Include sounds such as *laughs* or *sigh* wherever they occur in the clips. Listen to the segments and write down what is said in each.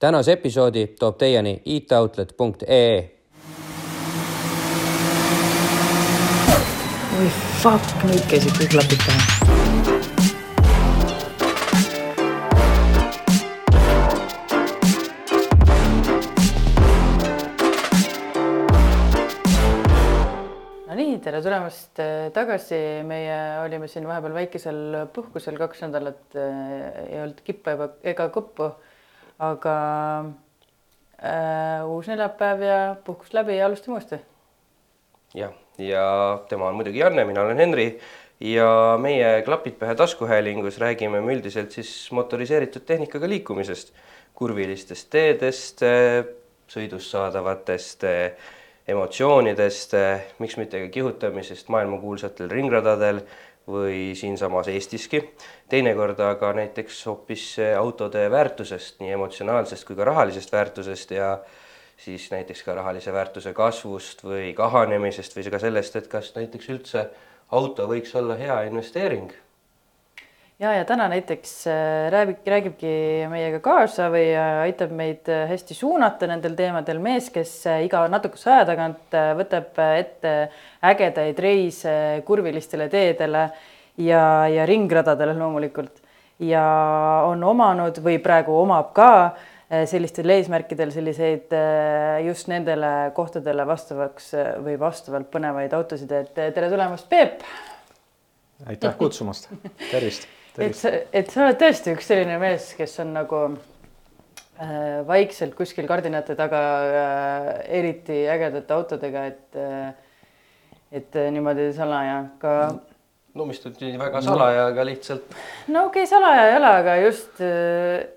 tänase episoodi toob teieni itoutlet.ee. oi fuck, nüüd käisid kõik klapid pähe. tere tulemast äh, tagasi, meie olime siin vahepeal väikesel puhkusel kaks nädalat, ei olnud kippa ega, ega kõppu. Aga äh, uus neljapäev ja puhkus läbi ja alustame uuesti. jah, ja tema on muidugi Janne, mina olen Henri. Ja meie Klapid pähe taskuhäälingus räägime me üldiselt siis motoriseeritud tehnikaga liikumisest, kurvilistest teedest, sõidust saadavatest emotsioonidest, miks mitte ka kihutamisest maailmakuulsatel ringradadel või siinsamas Eestiski. teinekord aga näiteks hoopis autode väärtusest, nii emotsionaalsest kui ka rahalisest väärtusest ja siis näiteks ka rahalise väärtuse kasvust või kahanemisest või ka sellest, et kas näiteks üldse auto võiks olla hea investeering. Ja, ja täna näiteks äh, räägib, räägibki meiega kaasa või äh, aitab meid äh, hästi suunata nendel teemadel mees, kes iga natukese aja tagant võtab ette ägedaid reise kurvilistele teedele ja, ja ringradadele loomulikult. Ja on omanud või praegu omab ka sellistel eesmärkidel selliseid just nendele kohtadele vastavaks või vastavalt põnevaid autosid, et tere tulemast, Peep. aitäh kutsumast, tervist, et sa, et sa oled tõesti üks selline mees, kes on nagu äh, vaikselt kuskil kardinate taga äh, eriti ägedate autodega, et äh, et äh, niimoodi salaja ka. no mis nüüd nii väga salaja, aga lihtsalt no okei okay,, salaja ei ole, aga just äh,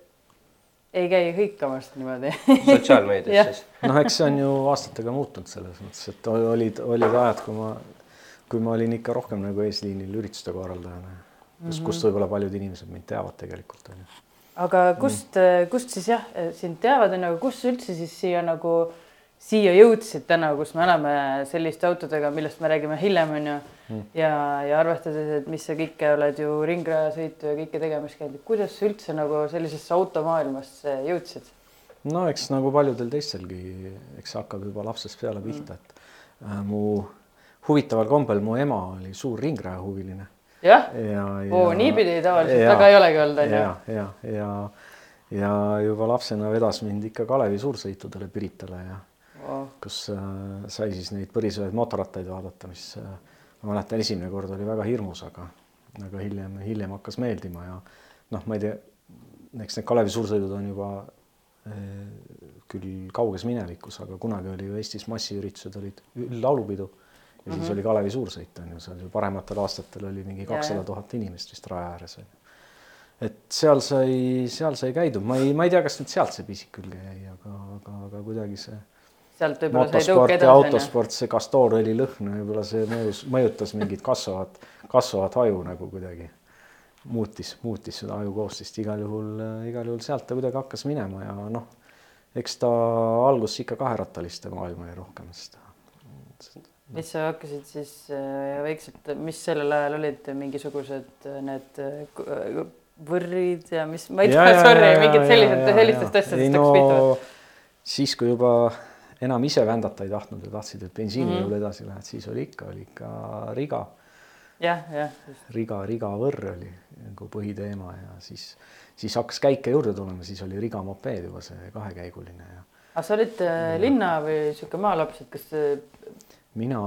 ei käi hõikamas niimoodi sotsiaalmeedias *laughs* siis. noh, eks see on ju aastatega muutunud selles mõttes, et olid, olid ajad, kui ma, kui ma olin ikka rohkem nagu eesliinil ürituste korraldajana, kus, kust võib-olla paljud inimesed mind teavad tegelikult on ju. aga kust, kust siis jah, sind teavad, onju, aga kust sa üldse siis siia nagu, siia jõudsid täna, kus me oleme selliste autodega, millest me räägime hiljem, onju. ja, ja arvestades, et mis sa kõike oled ju ringrajasõitu ja kõike tegemas käinud, kuidas sa üldse nagu sellisesse automaailmasse jõudsid? no eks nagu paljudel teistelgi, eks hakkab juba lapsest peale pihta, et äh, mu huvitaval kombel mu ema oli suur ringrajahuviline jah, ja, oo niipidi tavaliselt ja- väga ei olegi olnud, onju. ja, ja, ja, ja juba lapsena vedas mind ikka Kalevi suursõitudele Piritale ja kus äh, sai siis neid põrisevaid mootorrattaid vaadata, mis äh, ma mäletan, esimene kord oli väga hirmus, aga, aga hiljem, hiljem hakkas meeldima ja noh, ma ei tea, eks need Kalevi suursõidud on juba äh, küll kauges minevikus, aga kunagi oli ju Eestis massiüritused olid üldlaulupidu ja siis oli Kalevi suursõit on ju, seal ju parematel aastatel oli mingi kakssada tuhat inimest vist raja ääres on ju. et seal sai, seal sai käidud, ma ei, ma ei tea, kas nüüd sealt see pisik külge jäi, aga, aga, aga kuidagi see sealt võib-olla sai tõuke ja edasi, autosport, see kastoorõli lõhn, võib-olla see mõjus, mõjutas mingit kasvavat, kasvavat aju nagu kuidagi. muutis, muutis seda aju koostist igal juhul, igal juhul sealt ta kuidagi hakkas minema ja noh, eks ta algus ikka kaherattaliste maailma oli rohkem, sest mis sa hakkasid siis äh, väikselt, mis sellel ajal olid mingisugused äh, need äh, võrrid ja mis, ma ei Ja, tea, ja, sorry, ja, mingid ja, sellised, ja, sellistest ja. asjadest Ei, hakkas pihta. siis, kui juba enam ise vändata ei tahtnud ja tahtsid, et bensiinijõul Mhm. edasi lähed, siis oli ikka, oli ikka riga, jah, jah, riga, riga võrr oli nagu põhiteema ja siis, siis hakkas käike juurde tulema, siis oli riga mopeed juba see kahekäiguline ja aga sa olid äh, linna või sihuke maalaps, et kas mina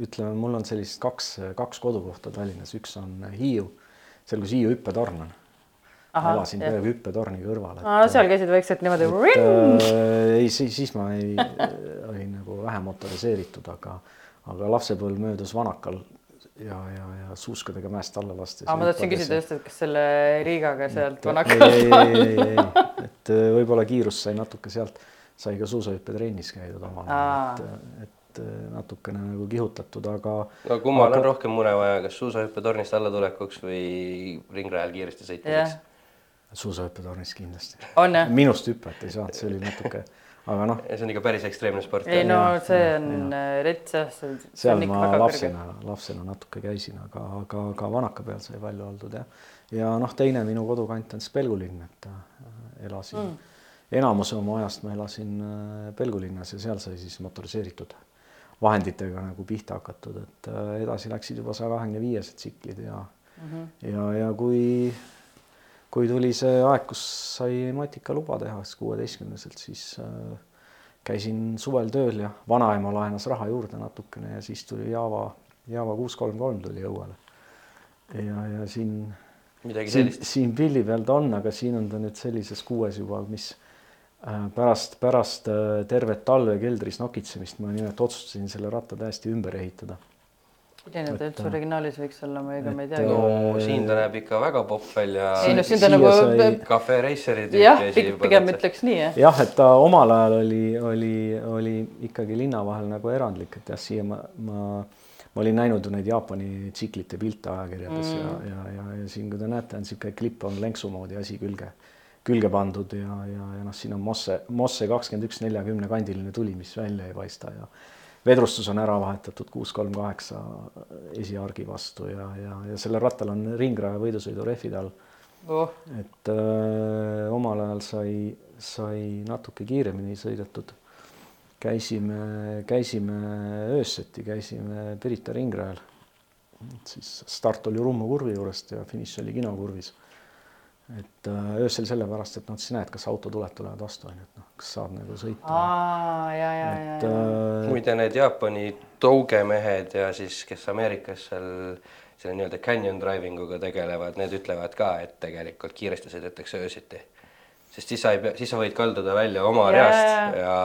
ütleme, mul on sellist kaks, kaks kodukohta Tallinnas, üks on Hiiu, seal, kus Hiiu hüppetorn on. Jah. peaaegu hüppetorni kõrval. seal käisid vaikselt niimoodi. äh, ei, siis, siis ma ei, olin nagu vähe motoriseeritud, aga, aga lapsepõlv möödus vanakal ja, ja, ja suuskadega mäest alla lastes. aa, ma tahtsin küsida just, et kas selle Riigaga sealt ei, vanakalt ei, *laughs* ei, ei, ei, et äh, võib-olla kiirus sai natuke sealt, sai ka suusahüppetrennis käidud omal ajal, et, et äh, natukene nagu kihutatud, aga no kummal on rohkem mune vaja, kas suusahüppetornist allatulekuks või ringrajal kiiresti sõitmiseks jah?? suusahüppetornis kindlasti. on jah? minust hüpet ei saanud, see oli natuke, aga noh, see on ikka päris ekstreemne sport. ei no Jaa, see jaa, on äh, rets jah, see see seal ma lapsena, lapsena natuke käisin, aga, aga ka vanaka peal sai palju oldud ja, ja noh, teine minu kodukant on Spelgulinn, et äh, elasin mm. enamuse oma ajast ma elasin äh, Pelgulinnas ja seal sai siis motoriseeritud vahenditega nagu pihta hakatud, et äh, edasi läksid juba saja kahekümne viiesed tsiklid ja mm -hmm. ja, ja kui, kui tuli see aeg, kus sai matikaluba teha, siis kuueteistkümneselt, siis äh, käisin suvel tööl ja vanaema laenas raha juurde natukene ja siis tuli Java, Java kuus kolm kolm tuli õuele. ja, ja siin, siin, siin pildi peal ta on, aga siin on ta nüüd sellises kuues juba, mis pärast, pärast äh, tervet talve keldris nokitsemist ma nimelt otsustasin selle ratta täiesti ümber ehitada. milline ta üldse originaalis võiks olla, ma ega ma ei teagi. no siin ta näeb ikka väga popp välja. ei no siin ta nagu sai... cafe racer'i tüüpi jah, pigem ütleks nii jah. jah, et ta omal ajal oli, oli, oli ikkagi linna vahel nagu erandlik, et jah, siia ma, ma ma olin näinud ju neid Jaapani tsiklite pilte ajakirjades mm. ja, ja, ja, ja siin, kui te näete, on niisugune klipp on lenksu moodi asi külge külge pandud ja, ja, ja noh, siin on Mosse, Mosse kakskümmend üks neljakümne kandiline tuli, mis välja ei paista ja vedrustus on ära vahetatud kuus kolm kaheksa esiargi vastu ja, ja, ja sellel rattal on ringraja võidusõidu rehvid all oh.. et öö, omal ajal sai, sai natuke kiiremini sõidetud. käisime, käisime öösseti, käisime Pirita ringrajal. siis start oli Rummu kurvi juurest ja finiš oli Kino kurvis et äh, öösel sellepärast, et noh, siis näed, kas autotuled tulevad vastu, on ju, et noh, kas saab nagu sõita. ja, ja, ja, ja. Äh, muide, need Jaapani tougemehed ja siis, kes Ameerikas seal selle nii-öelda canyon driving uga tegelevad, need ütlevad ka, et tegelikult kiiresti sõidetakse öösiti. sest siis sa ei pea, siis sa võid kalduda välja oma yeah. reast ja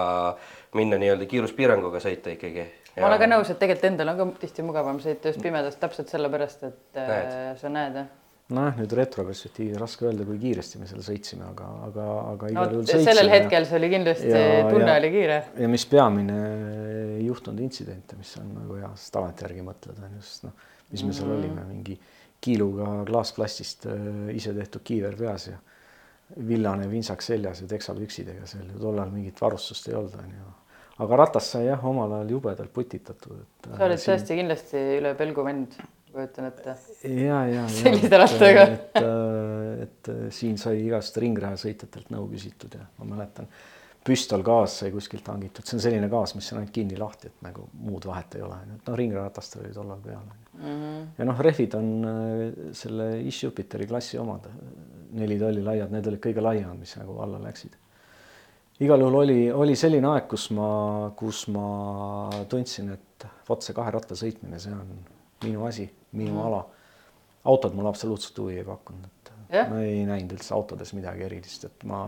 minna nii-öelda kiiruspiiranguga sõita ikkagi. ma olen ka nõus, et tegelikult endal on ka tihti mugavam sõita just pimedas täpselt sellepärast, et näed. Äh, sa näed jah nojah, nüüd retroperspektiivis raske öelda, kui kiiresti me seal sõitsime, aga, aga, aga igal no, juhul sõitsime. sellel hetkel see oli kindlasti, tunne ja, oli kiire. ja mis peamine, ei juhtunud intsidente, mis on nagu hea, sest tagantjärgi mõtled, on just noh, mis me seal mm. olime, mingi kiiluga klaasplastist äh, ise tehtud kiiver peas ja villane vintsak seljas ja teksapüksidega seal ju tollal mingit varustust ei olnud, on ju aga ratas sai jah, omal ajal jubedalt putitatud, et. sa olid siin... tõesti kindlasti üle pelgu vend kujutan ette. ja, ja, ja. sellise rattaga. et, et, et siin sai igast ringrajasõitjatelt nõu küsitud ja ma mäletan, püstol gaas sai kuskilt hangitud, see on selline gaas, mis on ainult kinni-lahti, et nagu muud vahet ei ole, et noh, ringratastel oli tollal peal mm. -hmm. ja noh, rehvid on äh, selle Ish Jupiteri klassi omad, neli tolli laiad, need olid kõige laiemad, mis nagu alla läksid igal juhul oli, oli selline aeg, kus ma, kus ma tundsin, et vot see kahe ratta sõitmine, see on minu asi minu mm. ala. autod mulle absoluutselt huvi ei pakkunud, et yeah. ma ei näinud üldse autodes midagi erilist, et ma,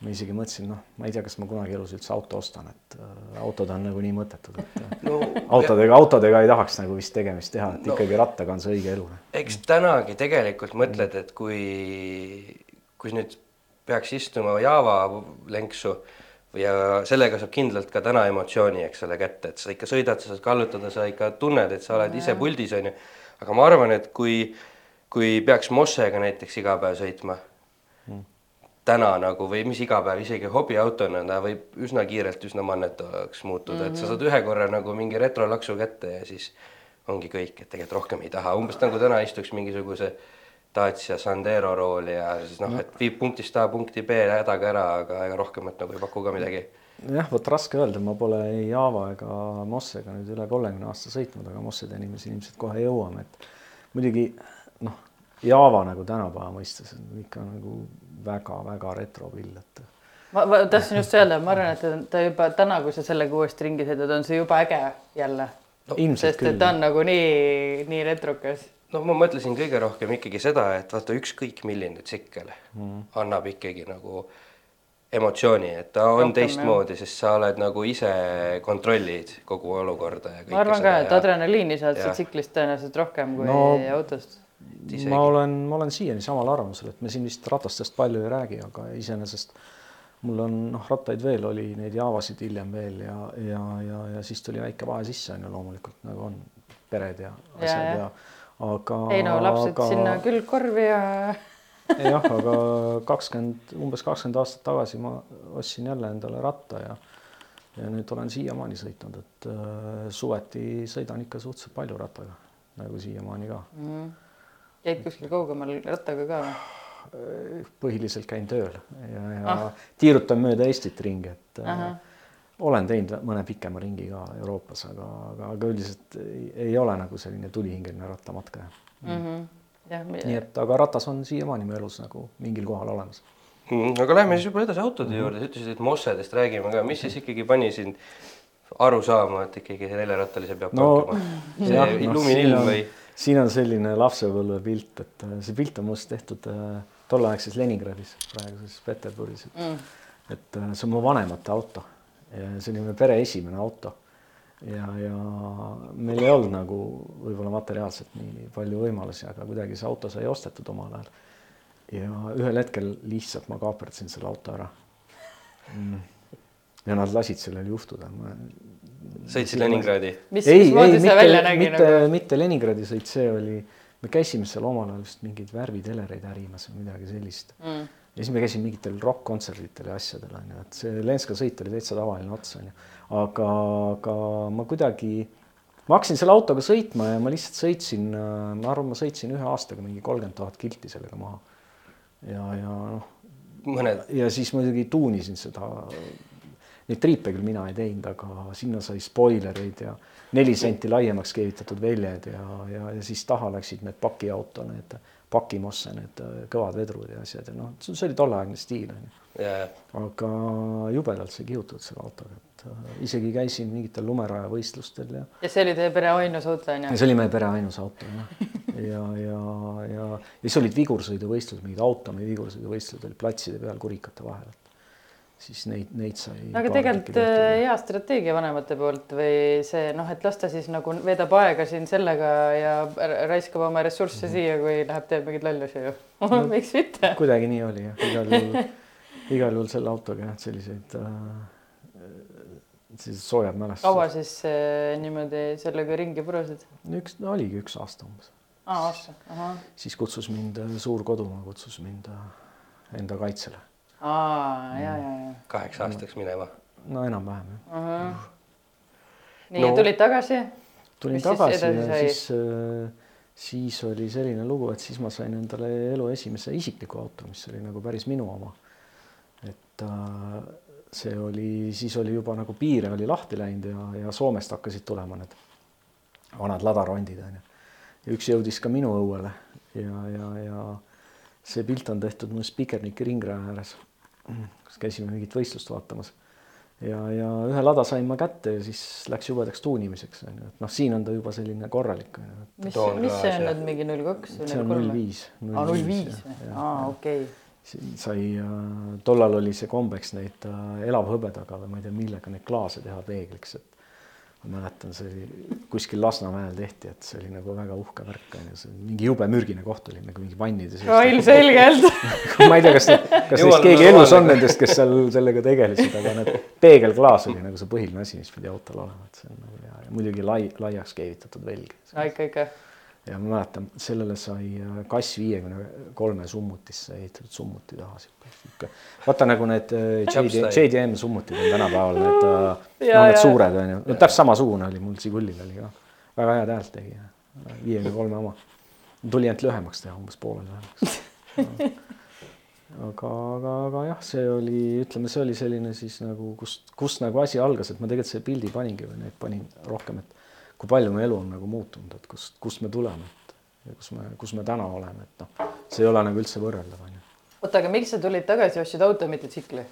ma isegi mõtlesin, noh, ma ei tea, kas ma kunagi elus üldse auto ostan, et äh, autod on nagunii mõttetud, et äh, no, autodega, autodega ei tahaks nagu vist tegemist teha, et no, ikkagi rattaga on see õige elu. eks tänagi tegelikult mõtled, et kui, kui nüüd peaks istuma Java lenksu ja sellega saab kindlalt ka täna emotsiooni, eks ole, kätte, et sa ikka sõidad, sa saad kallutada, sa ikka tunned, et sa oled ise puldis, on ju aga ma arvan, et kui, kui peaks Mossega näiteks iga päev sõitma mm. täna nagu või mis iga päev, isegi hobiautona, ta võib üsna kiirelt üsna mannetovaks muutuda mm, -hmm. et sa mhm. saad ühe korra nagu mingi retrolaksu kätte ja siis ongi kõik, et tegelikult rohkem ei taha, umbes nagu täna istuks mingisuguse Dacia Sandero rooli ja siis noh, et viib punktist A punkti B hädaga ära, aga ega rohkemat nagu ei paku ka midagi jah, vot raske öelda, ma pole ei Java ega Mossega nüüd üle kolmekümne aasta sõitnud, aga Mossede nimesi ilmselt kohe jõuame, et muidugi noh, Java nagu tänapäeva mõistes on ikka nagu väga-väga retropill, et. ma, ma tahtsin just öelda, ma arvan, et ta juba täna, kui sa sellega uuesti ringi sõidad, on see juba äge jälle no,. sest küll. et ta on nagu nii, nii retrokas noh, ma mõtlesin kõige rohkem ikkagi seda, et vaata ükskõik milline tsikkel mm. annab ikkagi nagu äh, emotsiooni, et ta on Rohkem, teistmoodi, sest sa oled nagu ise kontrollid kogu olukorda ja ma arvan ka, et ja... adrenaliini saad sa tsiklist tõenäoliselt rohkem kui no, autost. ma olen, ma olen siiani samal arvamusel, et me siin vist ratastest palju ei räägi, aga iseenesest mul on noh, rattaid veel oli, neid Javasid hiljem veel ja, ja, ja, ja siis tuli väike vahe sisse on ju loomulikult nagu on pered ja asjad ja, ja, ja aga. ei no lapsed aga... sinna külgkorvi ja jah, aga kakskümmend, umbes kakskümmend aastat tagasi ma ostsin jälle endale ratta ja ja nüüd olen siiamaani sõitnud, et äh, suveti sõidan ikka suhteliselt palju rattaga nagu siiamaani ka mm.. käid kuskil kaugemal rattaga ka või? põhiliselt käin tööl ja, ja ah. tiirutan mööda Eestit ringi, et uh -huh. olen teinud mõne pikema ringi ka Euroopas, aga, aga, aga üldiselt ei, ei ole nagu selline tulihingeline rattamatkaja mm. -hmm. Ja, nii et, aga ratas on siiamaani mu elus nagu mingil kohal olemas mm,. aga lähme siis võib-olla edasi autode mm -hmm. juurde, sa ütlesid, et mossedest räägime ka, mis siis ikkagi pani sind aru saama, et ikkagi see neljarattalise peab no, tankima? see jah, luminilm no, või? siin on selline lapsepõlve pilt, et äh, see pilt on must tehtud äh, tolleaegses Leningradis, praeguses Peterburis, et mm., et äh, see on mu vanemate auto ja see oli meie pere esimene auto. Ja, ja meil ei olnud nagu võib-olla materiaalselt nii palju võimalusi, aga kuidagi see auto sai ostetud omal ajal. ja ühel hetkel lihtsalt ma kaaperdasin selle auto ära mm ja nad lasid sellel juhtuda. sõitsid Leningradi? see välja nägi mitte, nagu? mitte Leningradi sõit, see oli, me käisime seal omal ajal vist mingeid värvitelereid ärimas või midagi sellist mm. ja siis me käisime mingitel rokk-kontsertidel ja asjadel onju, et see Lenska sõit oli täitsa tavaline ots onju, aga, aga ma kuidagi, ma hakkasin selle autoga sõitma ja ma lihtsalt sõitsin, ma arvan, ma sõitsin ühe aastaga mingi kolmkümmend tuhat kilti sellega maha. ja, ja noh. mõned. ja siis muidugi tuunisin seda Neid triipe küll mina ei teinud, aga sinna sai spoilereid ja neli senti laiemaks keevitatud väljed ja, ja, ja siis taha läksid need pakiauto, need pakimosse, need kõvad vedrud ja asjad ja noh, see oli tolleaegne stiil onju yeah.. aga jubedalt sai kihutatud selle autoga, et äh, isegi käisin mingitel lumeraja võistlustel ja. ja see oli teie pere ainus auto onju? see oli meie pere ainus auto jah ja, ja, ja, ja siis olid vigursõiduvõistlused, mingid automi vigursõiduvõistlused olid platside peal kurikate vahel siis neid, neid sai. aga tegelikult äh, hea strateegia vanemate poolt või see noh, et las ta siis nagu veedab aega siin sellega ja raiskab oma ressursse mm -hmm. siia, kui läheb, teeb mingeid lollusi ju *laughs* no,. miks mitte? kuidagi nii oli jah, igal juhul, *laughs* igal juhul selle autoga jah, selliseid äh, sellised soojad mälestused. kaua siis äh, niimoodi sellega ringi purusid? üks no,, oligi üks aasta umbes. aa, aasta, ahah. siis kutsus mind äh, suur kodumaa, kutsus mind äh, enda kaitsele aa, ja, ja, ja. kaheks aastaks minema. no enam-vähem jah uh. -huh. nii no, ja tulid tagasi? tulin Mis tagasi siis ja sai? siis äh, siis oli selline lugu, et siis ma sain endale elu esimese isikliku auto, mis oli nagu päris minu oma. et äh, see oli, siis oli juba nagu piire oli lahti läinud ja, ja Soomest hakkasid tulema need vanad ladarondid onju. ja üks jõudis ka minu õuele ja, ja, ja see pilt on tehtud mul Spikerniki ringraja ääres kus käisime mingit võistlust vaatamas. ja, ja ühe lada sain ma kätte ja siis läks jubedaks tuunimiseks onju, et noh, siin on ta juba selline korralik onju. mis, mis see on nüüd mingi null kaks või null kolm? null viis. aa, null viis või? aa, okei. sai äh,, tollal oli see kombeks neid äh, elavhõbedaga või ma ei tea, millega neid klaase teha peegliks, et ma mäletan, see oli kuskil Lasnamäel tehti, et see oli nagu väga uhke värk on ju, see mingi jube mürgine koht oli nagu mingi vannide sees. no ilmselgelt *laughs* ma ei tea, kas, kas neist keegi elus on nendest, kes seal sellega tegelesid, aga need peegelklaas oli nagu see põhiline asi, mis pidi autol olema, et see on nagu ja, ja muidugi lai, laiaks keevitatud velg. ikka, ikka ja ma mäletan, sellele sai äh, kass viiekümne kolme summutisse ehitatud summuti taha sihuke. vaata nagu need äh, JD, JDM summutid on tänapäeval need, äh, no need suured onju, no täpselt samasugune oli mul Žigulil oli ka, väga head häält tegi, viiekümne kolme oma. tuli ainult lühemaks teha, umbes poole lühemaks. *laughs* Aga, aga, aga jah, see oli, ütleme, see oli selline siis nagu, kust, kust nagu asi algas, et ma tegelikult selle pildi paningi või neid panin rohkem, et kui palju mu elu on nagu muutunud, et kust, kust me tuleme, et ja kus me, kus me täna oleme, et noh, see ei ole nagu üldse võrreldav, onju. oota, aga miks sa tulid tagasi, ostsid auto, mitte tsikli?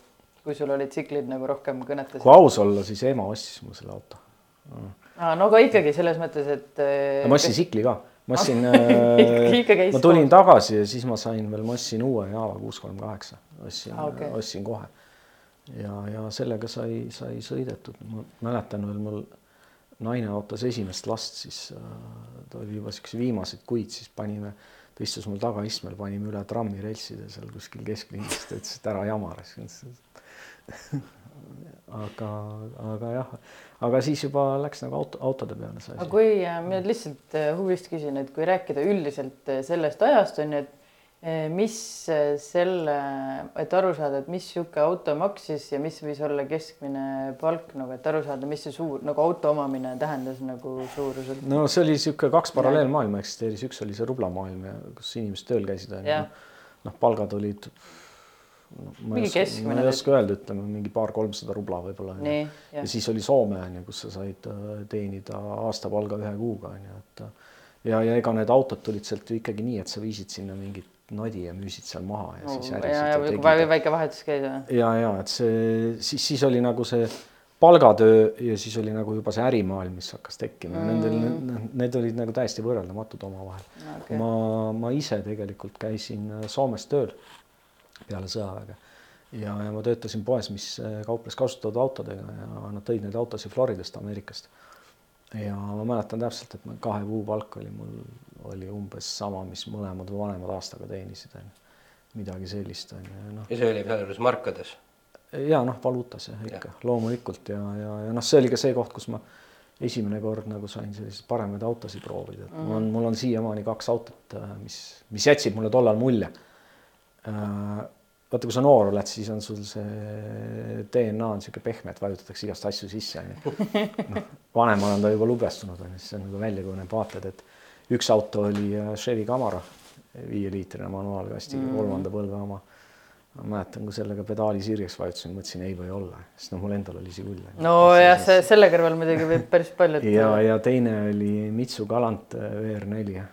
kui sul olid tsiklid nagu rohkem kõnetasid? kui aus olla, siis ema ostis mulle selle auto aa, no aga ikkagi selles mõttes, et. ma ostsin tsikli ka, ma ostsin *laughs* äh, ma tulin tagasi ja siis ma sain veel, ma ostsin uue Java kuus kolm kaheksa, ostsin ah,, okay. ostsin kohe. ja, ja sellega sai, sai sõidetud, ma mäletan veel mul naine ootas esimest last, siis äh, ta oli juba siukse viimaseid kuid, siis panime, ta istus mul tagaistmel, panime üle trammirelside seal kuskil kesklinnas, ta ütles, et ära jamara *laughs* aga, aga jah, aga siis juba läks nagu auto, autode peale see asi. aga kui äh, ma lihtsalt äh, huvist küsin, et kui rääkida üldiselt sellest ajast on ju, et mis eh, selle, et aru saada, et mis sihuke auto maksis ja mis võis olla keskmine palk nagu, et aru saada, mis see suur nagu auto omamine tähendas nagu suuruselt? no see oli sihuke kaks paralleelmaailma eksisteeris, üks oli see rublamaailm ja kus inimesed tööl käisid onju. noh, palgad olid no, Mingi oska, keskmine ma ei oska öelda, ütleme mingi paar-kolmsada rubla võib-olla. Ja siis oli Soome on ju, kus sa said äh, teenida aastapalga ühe kuuga on ju, et ja, ja ega need autod tulid sealt ju ikkagi nii, et sa viisid sinna mingit nodi ja müüsid seal maha ja siis ja, ärisid tegid väike, vahetus käis või? ja, ja et see siis, siis oli nagu see palgatöö ja siis oli nagu juba see ärimaailm, mis hakkas tekkima mm. nendel, need olid nagu täiesti võrreldamatud omavahel okay.. ma, ma ise tegelikult käisin äh, Soomes tööl peale sõjaväge ja, ja ma töötasin poes, mis äh, kauples kasutatud autodega ja nad tõid neid autosid Floridast, Ameerikast. Ja ma mäletan täpselt, et kahe kuu palk oli mul, oli umbes sama, mis mõlemad vanemad aastaga teenisid, on ju. midagi sellist, on ju, noh ja see oli sealjuures markades. ja noh, valuutas jah, ikka loomulikult ja, ja, ja noh, see oli ka see koht, kus ma esimene kord nagu sain selliseid paremaid autosid proovida, et mul on, mul on siiamaani kaks autot, mis, mis jätsid mulle tollal mulje. Vaata, kui sa noor oled, siis on sul see DNA on niisugune pehme, et vajutatakse igast asju sisse onju. noh, vanemana on ta juba lubestunud onju, siis on nagu välja kujunenud vaated, et üks auto oli äh, Chevy Camaro, viieliitrine manuaalkastiga mm., kolmanda põlve oma ma mäletan, kui sellega pedaali sirgeks vajutasin, mõtlesin ei või olla, sest noh, mul endal oli see küll. nojah, see selle kõrval muidugi võib päris palju. ja, ja teine oli Mitsu Galant VR4,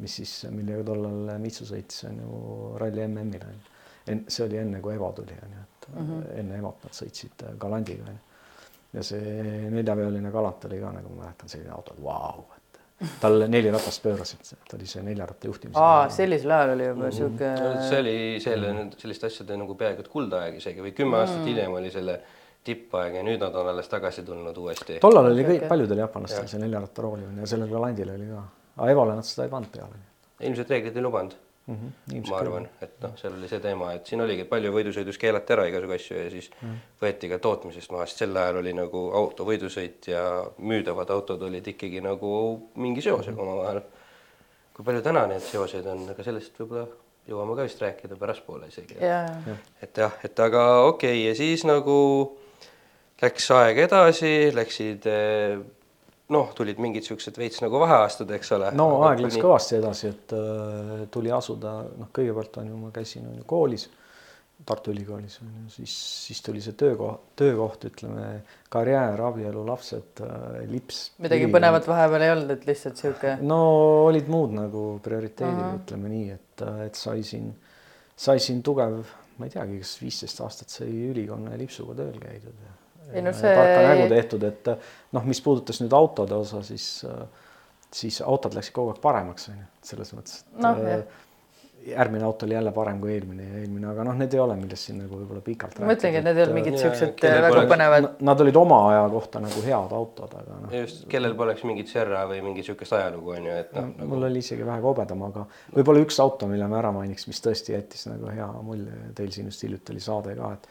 mis siis, millega tollal Mitsu sõitis on ju ralli MM-il on ju. See oli enne, kui Evo tuli on ju, et mm -hmm. enne Evot nad sõitsid Galandiga on ju. ja see neljaveoline Galant oli ka nagu ma mäletan, selline auto, et vau, tal neli ratast pöörasid, ta oli see neljaratta juhtimise. aa, sellisel ajal oli juba sihuke no, see oli selle, selliste asjade nagu peaaegu et kuldaeg isegi või kümme aastat Mm. hiljem oli selle tippaeg ja nüüd nad on alles tagasi tulnud uuesti. tollal oli kõik paljudel jaapanlastel see neljarattarooli on ja sellel Galandil oli ka, aga Evole nad seda ei pannud peale ilmselt reeglid ei lubanud mm. -hmm, ma arvan, et noh, seal oli see teema, et siin oligi palju võidusõidus keelati ära igasugu asju ja siis mm. võeti ka tootmisest maha, sest sel ajal oli nagu auto võidusõit ja müüdavad autod olid ikkagi nagu mingi seosega omavahel. kui palju täna neid seoseid on, aga sellest võib-olla jõuame ka vist rääkida pärastpoole isegi. ja, et jah, et aga okei okay, ja siis nagu läks aeg edasi, läksid eh, noh, tulid mingid siuksed veits nagu vaheaastud, eks ole. no aeg läks kõvasti edasi, et äh, tuli asuda, noh, kõigepealt on ju, ma käisin on ju koolis, Tartu Ülikoolis on ju, siis, siis tuli see töökoht, töökoht, ütleme, karjäär, abielu, lapsed äh,, lips. midagi põnevat vahepeal ei olnud, et lihtsalt sihuke. no olid muud nagu prioriteedid uh, -huh. ütleme nii, et, et sai siin, sai siin tugev, ma ei teagi, kas viisteist aastat sai ülikonna ja lipsuga tööl käidud ja Ei no ja see- tarka nägu tehtud, et noh, mis puudutas nüüd autode osa, siis, siis autod läksid kogu aeg paremaks, on ju, selles mõttes, et jah. äh, järgmine auto oli jälle parem kui eelmine ja eelmine, aga noh, need ei ole, millest siin nagu võib-olla pikalt ma mõtlengi, et need ei olnud mingid siuksed kellel väga põnevad. Nad olid oma aja kohta nagu head autod, aga noh, just, kellel poleks mingit Serra või mingit siukest ajalugu on ju, et noh nagu, mul oli isegi vähe kobedam, aga võib-olla üks auto, mille ma ära mainiks, mis tõesti jättis nagu hea mulje, teil siin just hiljuti oli saade ka, et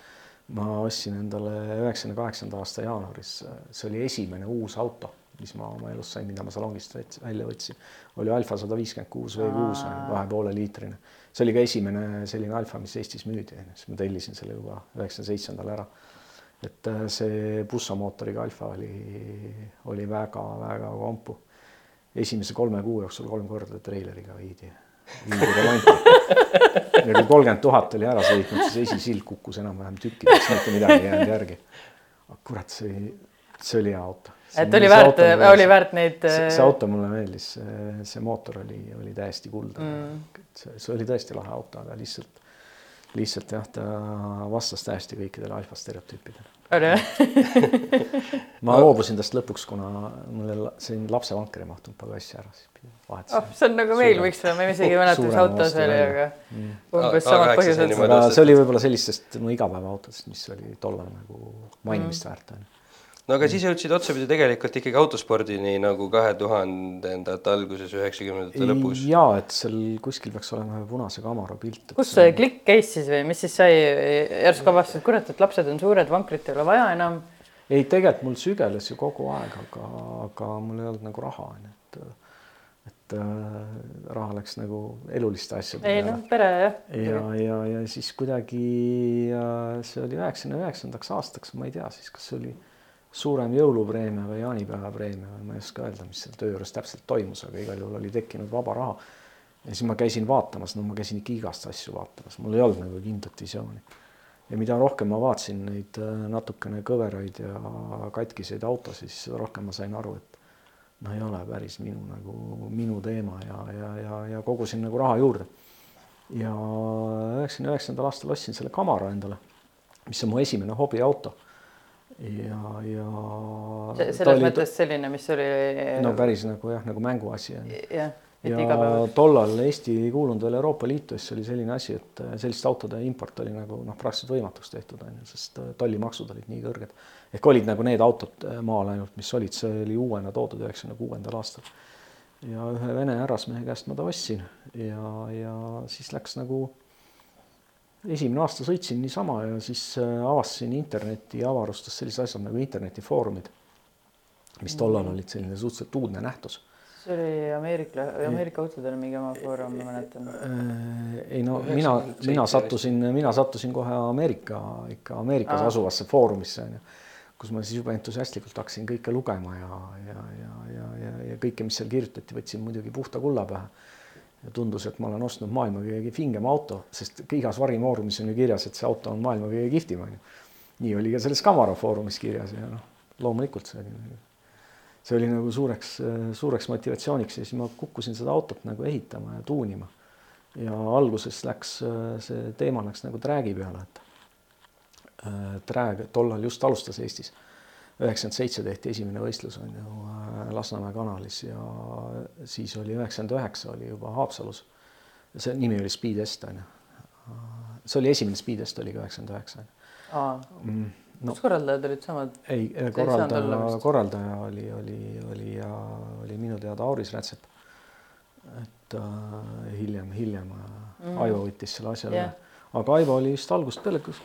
ma ostsin endale üheksakümne kaheksanda aasta jaanuaris, see oli esimene uus auto, mis ma oma elus sain, mida ma salongist välja võtsin, oli Alfa sada viiskümmend kuus V kuus, kahe poole liitrine. see oli ka esimene selline Alfa, mis Eestis müüdi, siis ma tellisin selle juba üheksakümne seitsmendal ära. et äh, see bussomootoriga Alfa oli, oli väga-väga kompu esimese kolme kuu jooksul kolm korda treileriga viidi, viidi *laughs* remonti. Ja kui kolmkümmend tuhat oli ära sõitnud, siis esisild kukkus enam-vähem tükkideks, mitte midagi ei jäänud järgi. kurat, see oli, see oli hea auto. et oli väärt, oli väärt neid. see, see auto mulle meeldis, see mootor oli, oli täiesti kuldne mm.. see, see oli tõesti lahe auto, aga lihtsalt, lihtsalt jah, ta vastas täiesti kõikidele alfa stereotüüpidele. Oli *laughs* jah? ma loobusin tast lõpuks, kuna la- siin lapsevanker ei mahtunud pagassi ära, siis pidin oh, vahetasin. see on nagu meil võiks olla, ma isegi ei mäleta, mis Suurema auto see oli, aga Mm. umbes samad A8 põhjused. aga see oli võib-olla sellistest mu igapäevaautodest, mis oli tollal nagu mainimist väärt on ju. No aga siis jõudsid otsapidi tegelikult ikkagi autospordini nagu kahe tuhandendate alguses, üheksakümnendate lõpus. ja et seal kuskil peaks olema ühe punase Camaro pilt. kus see klikk käis siis või mis siis sai, järsku avastasid, et kurat, et lapsed on suured, vankrit ei ole vaja enam. ei, tegelikult mul sügeles ju kogu aeg, aga, aga mul ei olnud nagu raha onju, et et äh, raha läks nagu eluliste asjade ei noh, pere jah. ja, ja, ja siis kuidagi ja see oli üheksakümne üheksandaks aastaks, ma ei tea siis, kas see oli suurem jõulupreemia või jaanipäeva preemia või ma ei oska öelda, mis seal töö juures täpselt toimus, aga igal juhul oli tekkinud vaba raha. ja siis ma käisin vaatamas, no ma käisin ikka igast asju vaatamas, mul ei olnud nagu kindlat visiooni. ja mida rohkem ma vaatasin neid äh, natukene kõveraid ja katkiseid autosid, siis seda rohkem ma sain aru, et noh, ei ole päris minu nagu minu teema ja, ja, ja, ja kogusin nagu raha juurde. ja üheksakümne üheksandal aastal ostsin selle Camaro endale, mis on mu esimene hobiauto. Ja, ja. selles oli, mõttes selline, mis oli. no päris nagu jah, nagu mänguasi on. jah ja tollal Eesti ei kuulunud veel Euroopa Liitu, siis oli selline asi, et äh, selliste autode import oli nagu noh, praktiliselt võimatuks tehtud on ju, sest äh, tollimaksud olid nii kõrged. ehk olid nagu need autod äh, maal ainult, mis olid, see oli uuena toodud üheksakümne kuuendal aastal. ja ühe vene härrasmehe käest ma ta ostsin ja, ja siis läks nagu esimene aasta sõitsin niisama ja siis avastasin interneti ja avarustas sellised asjad nagu internetifoorumid, mis tollal olid selline suhteliselt uudne nähtus see oli Ameerika, Ameerika autodel mingi oma foorum, ma mäletan. Äh, ei no mina, mina sattusin, mina sattusin kohe Ameerika, ikka Ameerikas Aa. asuvasse foorumisse onju, kus ma siis jube entusiastlikult hakkasin kõike lugema ja, ja, ja, ja, ja, ja kõike, mis seal kirjutati, võtsin muidugi puhta kulla pähe. Ja tundus, et ma olen ostnud maailma kõige kingem auto, sest igas varimoorumis on ju kirjas, et see auto on maailma kõige kihvtim onju. nii oli ka selles Camaro foorumis kirjas ja noh, loomulikult see oli see oli nagu suureks, suureks motivatsiooniks ja siis ma kukkusin seda autot nagu ehitama ja tuunima. ja alguses läks see teema läks nagu träägi peale, et trääg tollal just alustas Eestis. Üheksakümmend seitse tehti esimene võistlus on ju Lasnamäe kanalis ja siis oli üheksakümmend üheksa oli juba Haapsalus. see nimi oli Speedest on ju. see oli esimene Speedest oli ka üheksakümmend üheksa no, kas korraldajad olid samad? ei, korraldaja, korraldaja oli, oli, oli ja oli minu teada Auris Rätsep. et äh, hiljem, hiljem mm. Aivo võttis selle asja üle yeah.. aga Aivo oli vist algusest peale, kas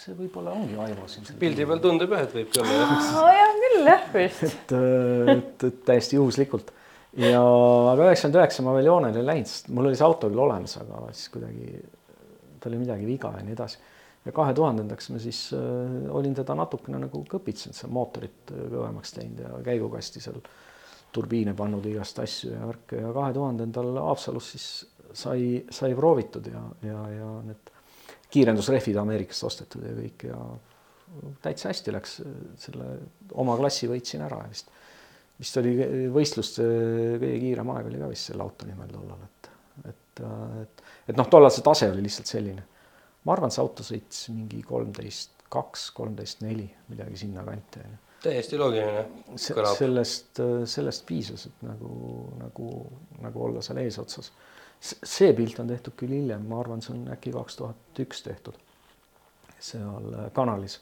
see võib-olla ongi Aivo siin. pildi peal tundub jah, et võibki olla jah. nojah, küll jah vist. et, et, et täiesti juhuslikult ja aga üheksakümmend üheksa ma veel joonele ei läinud, sest mul oli see auto küll olemas, aga siis kuidagi tal oli midagi viga ja nii edasi ja kahe tuhandendaks ma siis äh, olin teda natukene nagu kõpitsenud, seal mootorit kõvemaks teinud ja käigukasti seal turbiine pannud igast asju ja värke ja kahe tuhandendal Haapsalus siis sai, sai proovitud ja, ja, ja need kiirendusrehvid Ameerikast ostetud ja kõik ja täitsa hästi läks, selle oma klassi võitsin ära vist. vist oli võistluste kõige kiirem aeg oli ka vist selle auto nimel tollal, et, et, et, et noh, tollal see tase oli lihtsalt selline ma arvan, see auto sõitis mingi kolmteist kaks, kolmteist neli, midagi sinnakanti onju. täiesti loogiline. sellest, sellest piisas, et nagu, nagu, nagu olla seal eesotsas. See pilt on tehtud küll hiljem, ma arvan, see on äkki kaks tuhat üks tehtud seal äh, kanalis.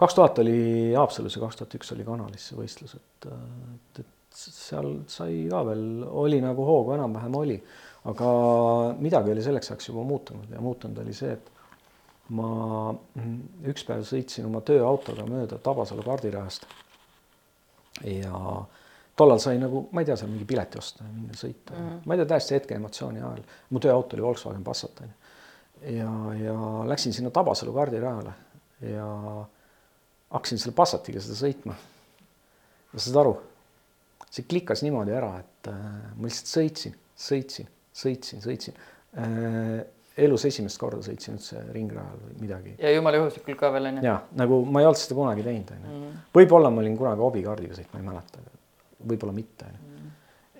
kaks tuhat oli Haapsalus ja kaks tuhat üks oli kanalis see võistlus, et, et, et seal sai ka veel, oli nagu hoogu enam-vähem oli aga midagi oli selleks ajaks juba muutunud ja muutunud oli see, et ma üks päev sõitsin oma tööautoga mööda Tabasalu kardirajast. ja tollal sai nagu, ma ei tea, seal mingi pileti osta ja minna sõita mm, -hmm. ma ei tea, täiesti hetke emotsiooni ajal. mu tööauto oli Volkswagen Passat onju. ja, ja läksin sinna Tabasalu kardirajale ja hakkasin selle Passatiga seda sõitma. saad aru, see klikkas niimoodi ära, et äh, ma lihtsalt sõitsin, sõitsin sõitsin, sõitsin äh, elus esimest korda sõitsin üldse ringrajal või midagi. ja jumala juhuslikult ka veel onju. ja nagu ma ei olnud seda kunagi teinud onju mm -hmm.. võib-olla ma olin kunagi hobikaardiga sõitnud, ma ei mäleta, võib-olla mitte onju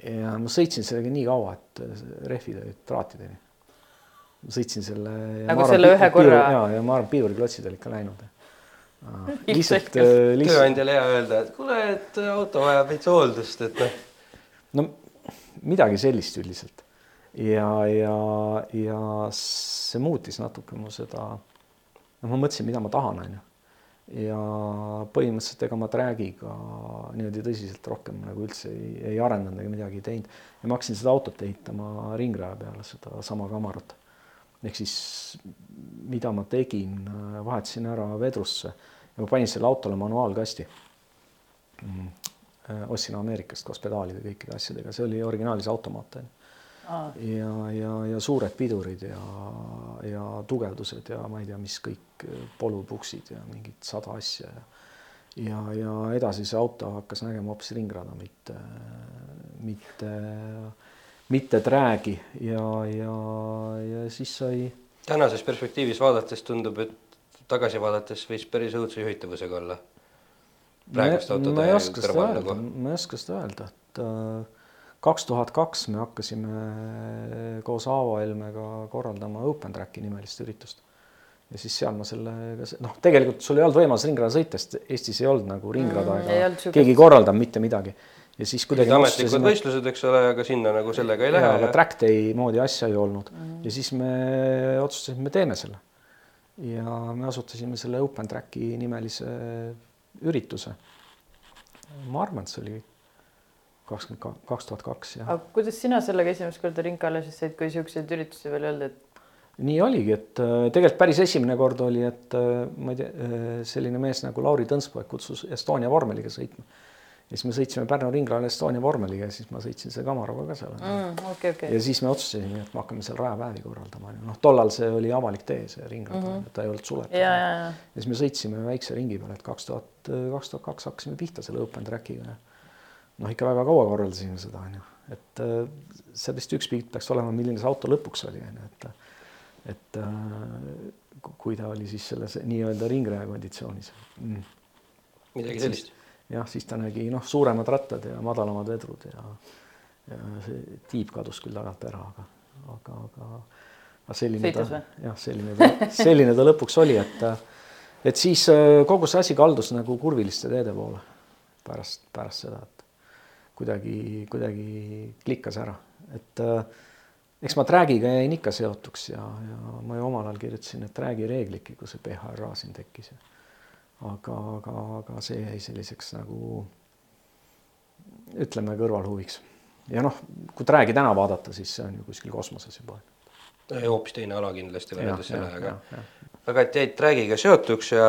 ja ma sõitsin sellega nii kaua, et rehvid olid traatideni. sõitsin selle. nagu arvan, selle ühe korra. ja, ja ma arvan, piiduriklotsid olid ka läinud *laughs* lihtsalt, äh, lihtsalt. tööandjale hea öelda, et kuule, et auto vajab veits hooldust, et noh. no midagi sellist üldiselt ja, ja, ja see muutis natuke mu seda, noh, ma mõtlesin, mida ma tahan, onju. Ja põhimõtteliselt ega ma träägiga niimoodi tõsiselt rohkem nagu üldse ei, ei arendanud ega midagi ei teinud. ja ma hakkasin seda autot ehitama ringraja peale, sedasama Kamarot. ehk siis mida ma tegin, vahetasin ära vedrusse ja ma panin selle autole manuaalkasti mm.. ostsin Ameerikast koos pedaalide kõikide asjadega, see oli originaalis automaat onju ja, ja, ja suured pidurid ja, ja tugevdused ja ma ei tea, mis kõik polupuksid ja mingid sada asja ja ja, ja edasi see auto hakkas nägema hoopis ringrada, mitte, mitte, mitte träägi ja, ja, ja siis sai. tänases perspektiivis vaadates tundub, et tagasi vaadates võis päris õudse juhitavusega olla. praeguste autode ma ei oska seda öelda nagu, ma ei oska seda öelda, et äh, kaks tuhat kaks me hakkasime koos Aavo Helmega korraldama Open Tracki nimelist üritust. ja siis seal ma sellega, noh, tegelikult sul ei olnud võimalus ringrada sõita, sest Eestis ei olnud nagu ringrada Mm, ei ega siukest- keegi ei korraldanud mitte midagi. ja siis kuidagi ametlikud otsustasime- võistlused, eks ole, aga sinna nagu sellega ei lähe aga ja track day moodi asja ei olnud ja siis me otsustasime, me teeme selle. ja me asutasime selle Open Tracki nimelise ürituse. ma arvan, et see oli kakskümmend kaks tuhat kaks ja aga kuidas sina sellega esimest korda ringkalle siis said, kui siukseid üritusi veel ei olnud, et nii oligi, et äh, tegelikult päris esimene kord oli, et äh, ma ei tea, selline mees nagu Lauri Tõnspoeg kutsus Estonia vormeliga sõitma. ja siis me sõitsime Pärnu ringrajal Estonia vormeliga ja siis ma sõitsin selle Kamaroga ka seal mm, okei, okei ja siis me otsustasime, et me hakkame seal rajapäevi korraldama, noh, tollal see oli avalik tee, see ringrada mm, -hmm. ta ei olnud suletud. ja, ja, ja ja siis me sõitsime väikse ringi peal, et kaks tuhat, kaks tuhat kaks hakkasime pihta selle Open Trackiga noh, ikka väga kaua korraldasime seda onju, et äh, seal vist üks pilt peaks olema, milline see auto lõpuks oli onju, et et äh, ku- kui ta oli siis selles nii-öelda ringraja konditsioonis mm.. midagi sellist. jah, siis ta nägi noh, suuremad rattad ja madalamad vedrud ja ja see tiib kadus küll tagant ära, aga, aga, aga aga selline Sõitis ta jah, selline ta, *laughs* selline ta lõpuks oli, et et siis äh, kogu see asi kaldus nagu kurviliste teede poole pärast, pärast seda, et kuidagi, kuidagi klikkas ära, et äh, eks ma träägiga jäin ikka seotuks ja, ja ma ju omal ajal kirjutasin, et träägi reeglidki, kui see PHRA siin tekkis. aga, aga, aga see jäi selliseks nagu ütleme kõrvalhuviks ja noh, kui träägi täna vaadata, siis see on ju kuskil kosmoses juba. hoopis teine ala kindlasti võrreldes sellega. aga et jäid trackiga seotuks ja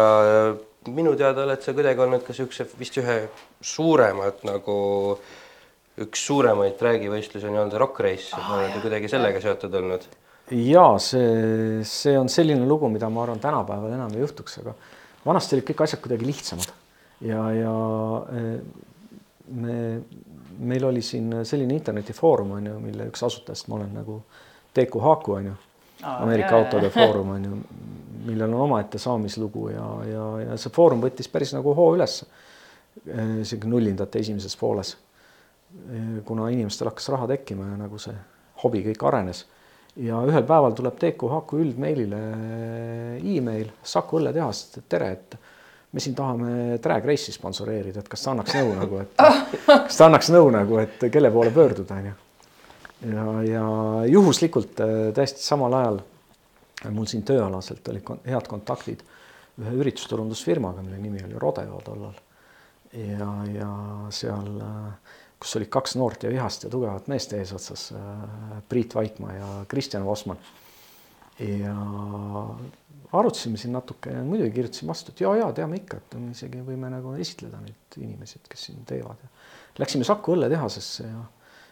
minu teada oled sa kuidagi olnud ka siukse vist ühe suuremat nagu üks suuremaid tracki võistlusi on ju-öelda Rock Race. Oh,, oled ju kuidagi sellega seotud olnud. ja see, see on selline lugu, mida ma arvan, tänapäeval enam ei juhtuks, aga vanasti olid kõik asjad kuidagi lihtsamad. Ja, ja eh, me, meil oli siin selline internetifoorum on ju, mille üks asutajast ma olen nagu Teeku Haaku on ju, Ameerika jaa, autode *laughs* foorum on ju, millel on omaette saamislugu ja, ja, ja see foorum võttis päris nagu hoo üles isegi nullindate esimeses pooles. kuna inimestel hakkas raha tekkima ja nagu see hobi kõik arenes ja ühel päeval tuleb Haaku üldmeilile email Saku õlletehast, et tere, et me siin tahame drag race'i sponsoreerida, et kas ta annaks nõu nagu, et *laughs* kas ta annaks nõu nagu, et kelle poole pöörduda onju. ja, ja juhuslikult äh, täiesti samal ajal mul siin tööalaselt olid kon head kontaktid ühe üritusturundusfirmaga, mille nimi oli Rodeo tollal. ja, ja seal, kus olid kaks noort ja vihast ja tugevat meest eesotsas, Priit Vaikmaa ja Kristjan Vosman. ja arutasime siin natuke ja muidugi kirjutasime vastu, et ja, ja teame ikka, et me isegi võime nagu esitleda neid inimesi, kes siin teevad läksime Saku õlletehasesse ja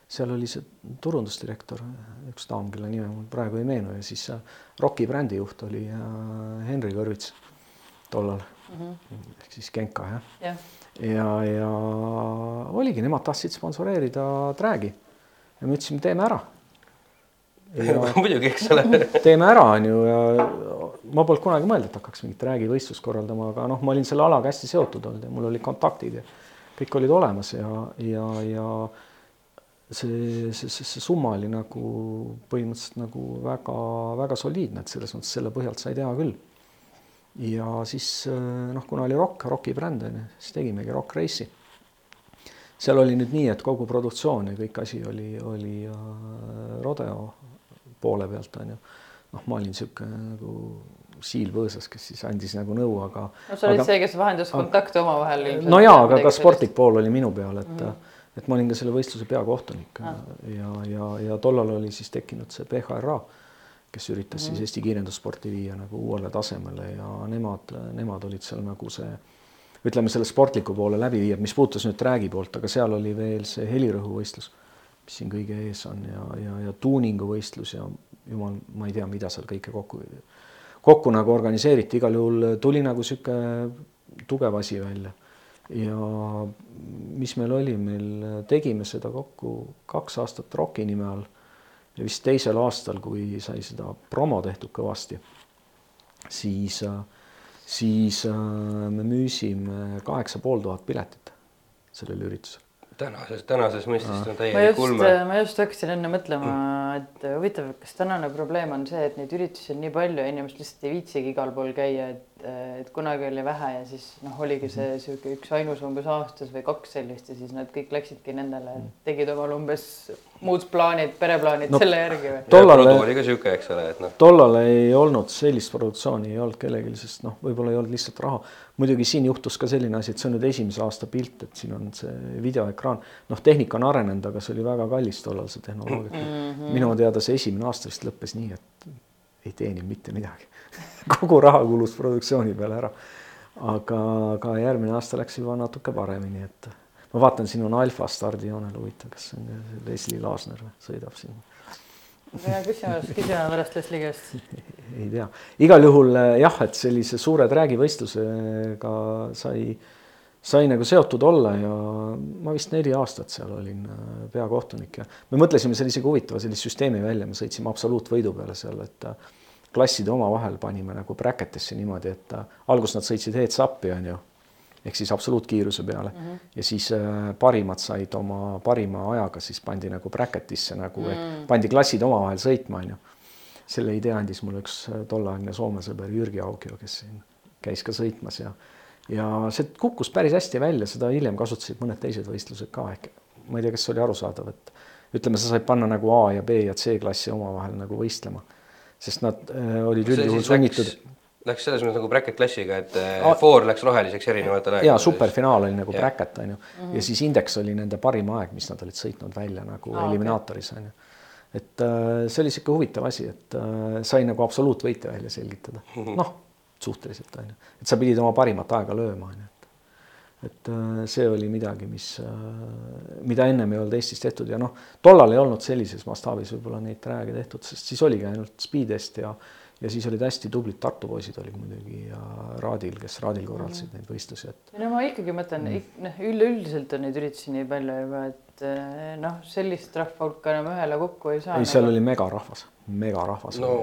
seal oli see turundusdirektor, üks daam, kelle nime mul praegu ei meenu ja siis Rocki brändijuht oli äh, Henri Kõrvits tollal mm -hmm. ehk siis Genka jah jah, ja, ja oligi, nemad tahtsid sponsoreerida träägi ja me ütlesime, teeme ära. *laughs* muidugi, eks ole. *laughs* teeme ära, on ju, ja ma polnud kunagi mõelnud, et hakkaks mingit räägivõistlust korraldama, aga noh, ma olin selle alaga hästi seotud olnud ja mul olid kontaktid ja kõik olid olemas ja, ja, ja see, see, see, summa oli nagu põhimõtteliselt nagu väga-väga soliidne, et selles mõttes selle põhjalt sai teha küll. ja siis noh, kuna oli rokk, roki bränd on ju, siis tegimegi Rock Race'i. seal oli nüüd nii, et kogu produktsioon ja kõik asi oli, oli äh, Rodeo poole pealt on ju. noh, ma olin niisugune nagu siil põõsas, kes siis andis nagu nõu, aga. no sa olid see, kes vahendas kontakte omavahel. no jaa, aga ka sportlik pool oli minu peal, et mm, -hmm. Et ma olin ka selle võistluse peakohtunik ah. ja, ja, ja tollal oli siis tekkinud see PHRA, kes üritas mm -hmm. siis Eesti kiirendussporti viia nagu uuele tasemele ja nemad, nemad olid seal nagu see ütleme selle sportliku poole läbiviijad, mis puutus nüüd träägi poolt, aga seal oli veel see helirõhuvõistlus, mis siin kõige ees on ja, ja, ja tuuninguvõistlus ja jumal, ma ei tea, mida seal kõike kokku, kokku nagu organiseeriti, igal juhul tuli nagu niisugune tugev asi välja. Ja mis meil oli, meil tegime seda kokku kaks aastat Rocki nime all. Ja vist teisel aastal, kui sai seda promo tehtud kõvasti, siis, siis me müüsime kaheksa pool tuhat piletit sellel üritusel. Tänases, tänases mõistes on täielik ulme. ma just hakkasin enne mõtlema, et huvitav, kas tänane probleem on see, et neid üritusi on nii palju ja inimesed lihtsalt ei viitsigi igal pool käia, et, et kunagi oli vähe ja siis noh, oligi see sihuke üks ainus umbes aastas või kaks sellist ja siis nad kõik läksidki nendele, tegid omal umbes muud plaanid, pereplaanid No, no, selle järgi või? tollal- oli ka sihuke, eks ole, et noh, tollal ei olnud sellist produktsiooni ei olnud kellelgi, sest noh, võib-olla ei olnud lihtsalt raha. muidugi siin juhtus ka selline asi, et see on nüüd esimese aasta pilt, et siin on see videoekraan, noh, tehnika on arenenud, aga see oli väga kallis tollal see tehnoloogia mm. -hmm. minu teada see esimene aasta vist lõppes nii, et ei teeninud mitte midagi *laughs* kogu raha kulus produktsiooni peale ära. aga, aga järgmine aasta läks juba natuke paremini, et ma vaatan, siin on Alfa stardijoonel, huvitav, kas see on Leslie Laasner või sõidab siin hea küsimus, küsime pärast Leslie käest. *laughs* ei tea, igal juhul eh, jah, et sellise suure träägivõistlusega sai, sai nagu seotud olla ja ma vist neli aastat seal olin eh, peakohtunik ja me mõtlesime selle isegi huvitava sellise süsteemi välja, me sõitsime absoluutvõidu peale seal, et klasside omavahel panime nagu bracket'isse niimoodi, et alguses nad sõitsid heads-up'i onju ehk siis absoluutkiiruse peale mm -hmm. ja siis äh, parimad said oma parima ajaga, siis pandi nagu bracket'isse nagu mm, -hmm. et pandi klassid omavahel sõitma, onju. selle idee andis mulle üks äh, tolleaegne Soome sõber Jürgi Augio, kes siin käis ka sõitmas ja ja see kukkus päris hästi välja, seda hiljem kasutasid mõned teised võistlused ka ehk ma ei tea, kas see oli arusaadav, et ütleme, sa said panna nagu A ja B ja C klassi omavahel nagu võistlema, sest nad äh, olid üldjuhul sunnitud läks, selles mõttes nagu bracket klassiga, et äh, foor läks roheliseks erinevatel ja aegadel. superfinaal oli nagu Jah. bracket onju ja siis indeks oli nende parim aeg, mis nad olid sõitnud välja nagu Aa, eliminaatoris onju. et äh, see oli sihuke huvitav asi, et sai nagu absoluutvõite välja selgitada, *laughs* noh suhteliselt onju, et sa pidid oma parimat aega lööma onju, et et äh, see oli midagi, mis äh,, mida ennem ei olnud Eestis tehtud ja noh, tollal ei olnud sellises mastaabis võib-olla neid trääge tehtud, sest siis oligi ainult Speedest ja ja siis olid hästi tublid Tartu poisid olid muidugi ja Raadil, kes Raadil korraldasid neid võistlusi, et no ma ikkagi mõtlen, noh, üleüldiselt on neid üritusi nii palju juba, et eh, noh, sellist rahvahulka enam ühele kokku ei saa. ei, seal oli megarahvas, megarahvas. no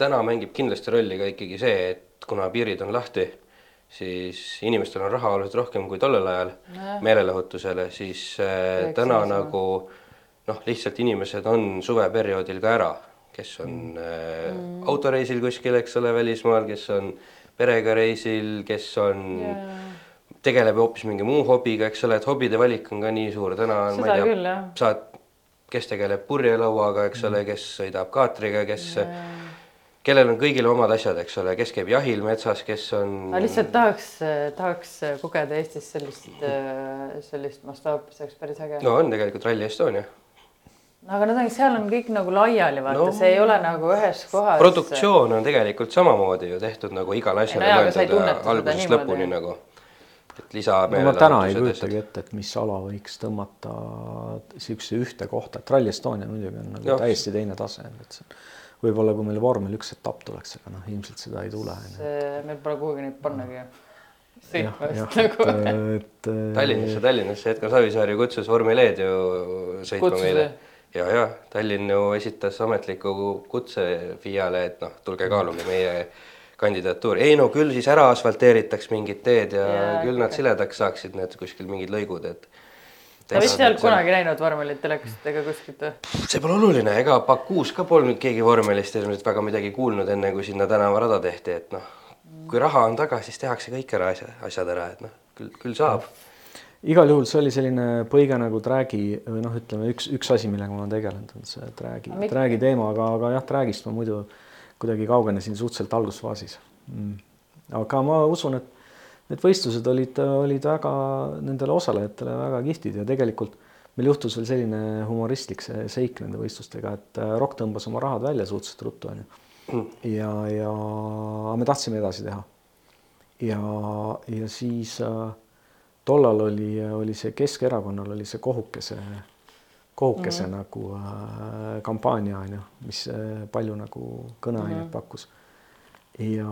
täna mängib kindlasti rolli ka ikkagi see, et kuna piirid on lahti, siis inimestel on raha oluliselt rohkem kui tollel ajal Nojah. meelelahutusele, siis äh, täna see nagu noh, lihtsalt inimesed on suveperioodil ka ära, kes on äh, Mm. autoreisil kuskil, eks ole, välismaal, kes on perega reisil, kes on Jaa. tegeleb hoopis mingi muu hobiga, eks ole, et hobide valik on ka nii suur, täna on, ma ei tea, saad, kes tegeleb purjelauaga, eks ole, Mm. kes sõidab kaatriga, kes, kellel on kõigil omad asjad, eks ole, kes käib jahil metsas, kes on. ma lihtsalt tahaks, tahaks kogeda Eestis sellist, sellist mastaapi, see oleks päris äge. no on tegelikult Rally Estonia. no aga nad on, seal on kõik nagu laiali, vaata No. see ei ole nagu ühes kohas. produktsioon on tegelikult samamoodi ju tehtud nagu igale asjale no mõeldud seda algusest lõpuni nagu. et lisa. no ma täna ei kujutagi ette, et mis ala võiks tõmmata siukse ühte kohta, et Rally Estonia muidugi on nagu Jah. täiesti teine tase, et see võib-olla kui meil vormel üks etapp tuleks, aga noh, ilmselt seda ei tule. see, meil pole kuhugi neid pannagi ju. nagu. et, et Tallinnasse, Tallinnasse Edgar Savisaar ju kutsus vormel E-d ju sõitma Kutsus, meile ja, ja Tallinn ju esitas ametliku kutse FIA-le, et noh, tulge kaaluge meie kandidatuuri. ei no küll siis ära asfalteeritaks mingid teed ja Jaa, küll nad siledaks saaksid need kuskil mingid lõigud, et. Sa vist seal kunagi näinud vormelit telekast ega kuskilt või? see pole oluline, ega Bakuus ka polnud keegi vormelist ilmselt väga midagi kuulnud, enne kui sinna tänavarada tehti, et noh, kui raha on taga, siis tehakse kõik ära asja, asjad ära, et noh, küll, küll saab. igal juhul see oli selline põige nagu träägi või noh, ütleme üks, üks asi, millega ma olen tegelenud, on see träägi träägi teema, aga, aga jah, träägist ma muidu kuidagi kaugenesin suhteliselt algusfaasis mm.. aga ma usun, et need võistlused olid, olid väga nendele osalejatele väga kihvtid ja tegelikult meil juhtus veel selline humoristlik see seik nende võistlustega, et äh, Rock tõmbas oma rahad välja suhteliselt ruttu onju. ja, ja me tahtsime edasi teha. ja, ja siis äh, tollal oli, oli see Keskerakonnal oli see kohukese, kohukese mm -hmm. nagu äh, kampaania on ju, mis äh, palju nagu kõneainet mm -hmm. pakkus. ja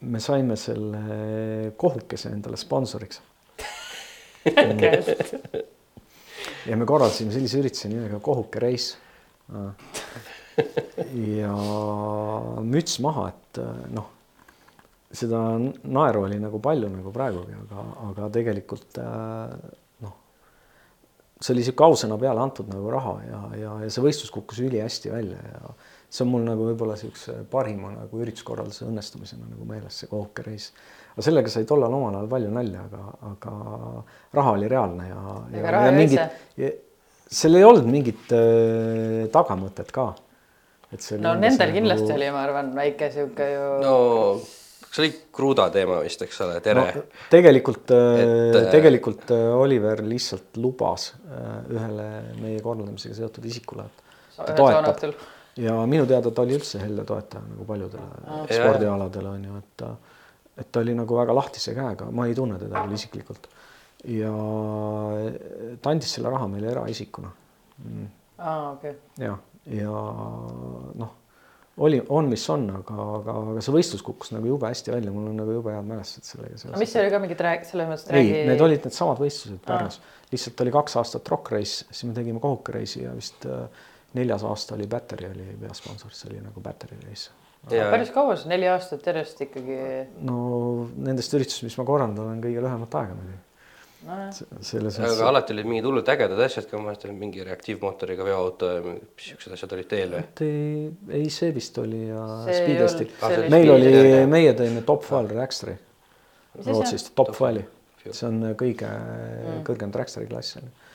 me saime selle kohukese endale sponsoriks. ja me korraldasime sellise ürituse nimega Kohuke reis ja müts maha, et noh, seda naeru oli nagu palju nagu praegugi, aga, aga tegelikult noh, see oli sihuke ausõna peale antud nagu raha ja, ja, ja see võistlus kukkus ülihästi välja ja see on mul nagu võib-olla siukse parima nagu ürituskorralduse õnnestumisena nagu meeles see Kohuke reis. aga sellega sai tollal omal ajal palju nalja, aga, aga raha oli reaalne ja, ja, ja mingit, seal ei olnud mingit äh, tagamõtet ka. et see no nendel nagu... kindlasti oli, ma arvan, väike sihuke ju. no see oli Kruda teema vist, eks ole, tere no,. tegelikult äh, et..., äh, tegelikult Oliver lihtsalt lubas ühele meie korraldamisega seotud isikule, et ta toetab ja minu teada ta oli üldse helle toetaja nagu paljudele spordialadele on ju, et ta, et ta oli nagu väga lahtise käega, ma ei tunne teda küll isiklikult. ja ta andis selle raha meile eraisikuna. Mm.. aa ah,, okei. Okay.. ja, ja noh, oli, on, mis on, aga, aga, aga see võistlus kukkus nagu jube hästi välja, mul on nagu jube head mälestused sellega seoses. mis see oli ka mingit rääk-, selles mõttes ei räägi..., need olid needsamad võistlused Pärnus. Lihtsalt oli kaks aastat Rock Race, siis me tegime Kohuka Race'i ja vist äh, neljas aasta oli Battery oli peasponsor, see oli nagu Battery reis. päris kaua see neli aastat järjest ikkagi? no nendest üritustest, mis ma korraldan, olen kõige lühemat aega muidugi no,. selles mõttes. aga alati olid mingid hullult ägedad asjad ka, ma mäletan mingi reaktiivmootoriga veoauto ja mis siuksed asjad olid teel või? ei, ei see vist oli ja Speedesti. meil oli, meie tõime Top Fuel Dragsteri Rootsist, Top Fueli, see on kõige mm. kõrgem Dragsteri klass on ju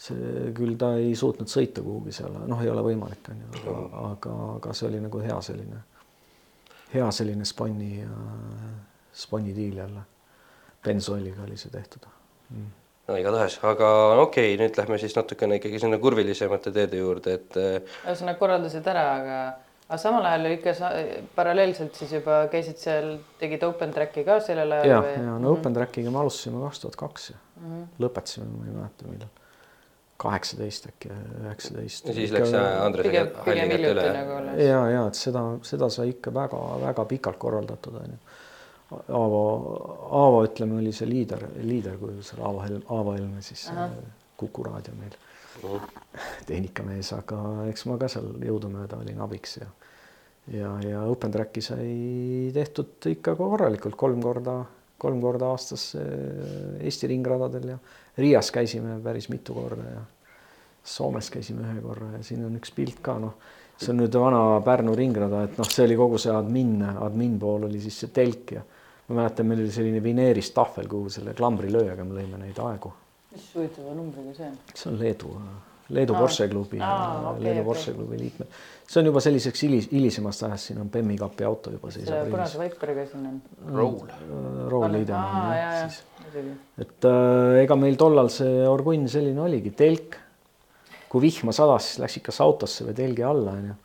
see küll ta ei suutnud sõita kuhugi seal, noh, ei ole võimalik, on ju, aga, aga, aga see oli nagu hea selline, hea selline sponni, sponni diil jälle. bensooliga oli see tehtud mm.. no igatahes, aga okei okay,, nüüd lähme siis natukene ikkagi sinna kurvilisemate teede juurde, et. Äh, ühesõnaga korraldasid ära, aga, aga samal ajal ikka sa, paralleelselt siis juba käisid seal, tegid open track'i ka sellel ajal? ja, ja no mm -hmm. open track'iga me alustasime kaks tuhat kaks ja mm -hmm. lõpetasime, ma ei mäleta, millal kaheksateist äkki, üheksateist. ja siis läks Andrese halli kätte üle. Nagu ja, ja et seda, seda sai ikka väga-väga pikalt korraldatud, onju. Aavo, Aavo ütleme, oli see liider, liider, kui seal Aavo Helm, Aavo Helme siis Aha. Kuku raadio meil uh. -huh. tehnikamees, aga eks ma ka seal jõudumööda olin abiks ja ja, ja Open Tracki sai tehtud ikka korralikult kolm korda, kolm korda aastas Eesti ringradadel ja Riias käisime päris mitu korda ja Soomes käisime ühe korra ja siin on üks pilt ka noh, see on nüüd vana Pärnu ringrada, et noh, see oli kogu see admin, admin pool oli siis see telk ja ma mäletan, meil oli selline vineerist tahvel, kuhu selle klambrilööjaga me lõime neid aegu. mis huvitava numbriga see on? see on Leedu, Leedu. Porsche klubi Leedu okay. Porsche klubi liikmed. See on juba selliseks hilis, hilisemast ajast, siin on Bemmi kapi auto juba seisab. punase vaiperiga siin on. Roll. Roll Liidemann jah, siis et äh, ega meil tollal see orgunn selline oligi, telk. kui vihma sadas, siis läksid kas autosse või telgi alla onju.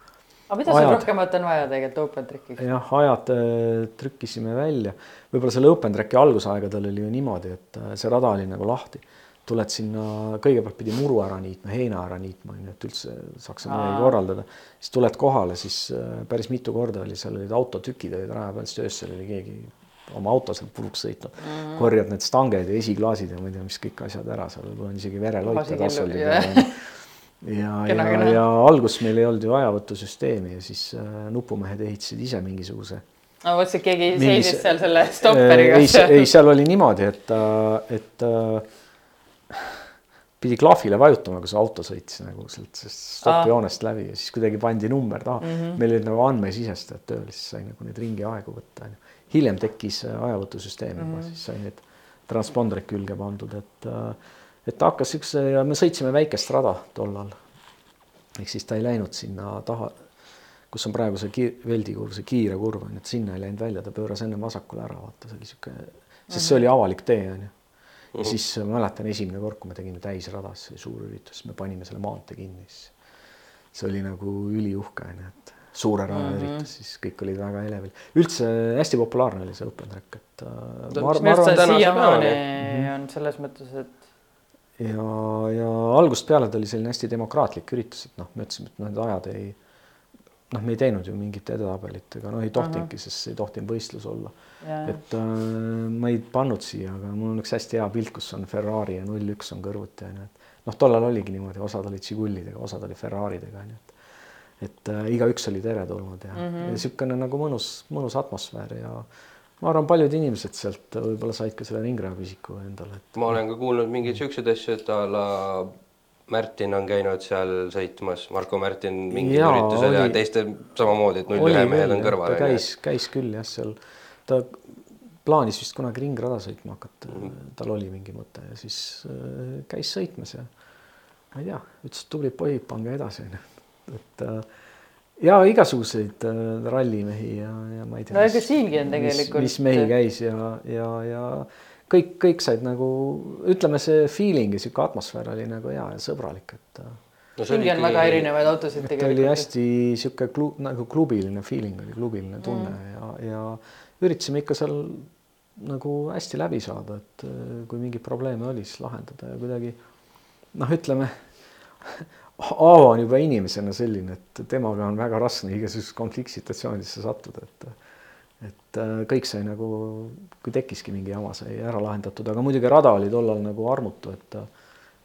aga mida seal rohkemat on vaja tegelikult open trackiga? jah, ajad äh, trükkisime välja, võib-olla selle open tracki algusaegadel oli ju niimoodi, et äh, see rada oli nagu lahti tuled sinna, kõigepealt pidi muru ära niitma, heina ära niitma, onju, et üldse saaks midagi korraldada. siis tuled kohale, siis äh, päris mitu korda oli, seal olid autotükid olid raja peal, siis öösel oli keegi oma auto sealt puruks sõitnud mm, -hmm. korjad need stanged ja esiklaasid ja ma ei tea, mis kõik asjad ära, seal võib-olla on isegi vereloik tassu oli peal. ja, *laughs* ja, ja, ja alguses meil ei olnud ju ajavõtusüsteemi ja siis äh, nupumehed ehitasid ise mingisuguse. ma mõtlesin, et keegi seisis Mingis... seal selle stopperiga äh,. ei, ei, seal oli niimoodi, et, äh, et äh, pidi klahvile vajutama, kui see auto sõitis nagu sealt stoppjoonest läbi ja siis kuidagi pandi number taha mm. -hmm. meil olid nagu andmesisestajad tööl, siis sai nagu neid ringi aegu võtta onju hiljem tekkis äh, ajavõtusüsteem juba mm, -hmm. siis sai need transpondrid külge pandud, et äh, et ta hakkas siukse ja me sõitsime väikest rada tollal. ehk siis ta ei läinud sinna taha, kus on praegu see kiir, Veldi kurv, see kiire kurv on et sinna ei läinud välja, ta pööras enne vasakule ära, vaata, see oli sihuke, sest see oli avalik tee on ju. Ja mhm. siis ma mäletan esimene kord, kui me tegime täisradas, see suur üritus, me panime selle maantee kinni, siis see oli nagu üliuhke on ju, et suure raja mm -hmm. üritus, siis kõik olid väga elevil. üldse hästi populaarne oli see open track, äh,. et siiamaani mhm. on selles mõttes, et. ja, ja algusest peale ta oli selline hästi demokraatlik üritus, et noh, me ütlesime, et noh, need ajad ei. Noh, me ei teinud ju mingit edetabelit ega noh, ei tohtinudki sest ei tohtinud võistlus olla. et äh, ma ei pannud siia, aga mul on üks hästi hea pilt, kus on Ferrari ja null üks on kõrvuti onju, et noh, tollal oligi niimoodi, osad olid Žigulidega, osad olid Ferraridega onju, et et äh, igaüks oli teretulnud ja mm -hmm. niisugune nagu mõnus, mõnus atmosfäär ja ma arvan, paljud inimesed sealt võib-olla said ka selle ringrajapüsiku endale et.... ma olen ka kuulnud mingeid siukseid asju, et a la Märtin on käinud seal sõitmas, Marko Märtin mingil Jaa, üritusel ja oli- teiste samamoodi, et null ühe mehed küll, on kõrval. ta käis, käis küll jah, seal ta plaanis vist kunagi ringrada sõitma hakata mm. -hmm. tal oli mingi mõte ja siis äh, käis sõitmas ja ma ei tea, ütles, et tublid pojid, pange edasi onju, et äh, ja igasuguseid äh, rallimehi ja, ja ma ei tea. No ega siingi on tegelikult- mis mehi käis ja, ja, ja kõik, kõik said nagu ütleme, see feeling ja sihuke atmosfäär oli nagu hea ja sõbralik, et äh, no siingi on väga erinevaid autosid ta oli tegelikult. hästi sihuke klu, nagu klubiline feeling oli, klubiline tunne mm. ja, ja üritasime ikka seal nagu hästi läbi saada, et äh, kui mingeid probleeme oli, siis lahendada ja kuidagi noh, ütleme *laughs* Aavo on juba inimesena selline, et temaga on väga raske igasugusesse konfliktsituatsioonidesse sattuda, et et äh, kõik sai nagu, kui tekkiski mingi jama, sai ära lahendatud, aga muidugi rada oli tollal nagu armutu, et äh,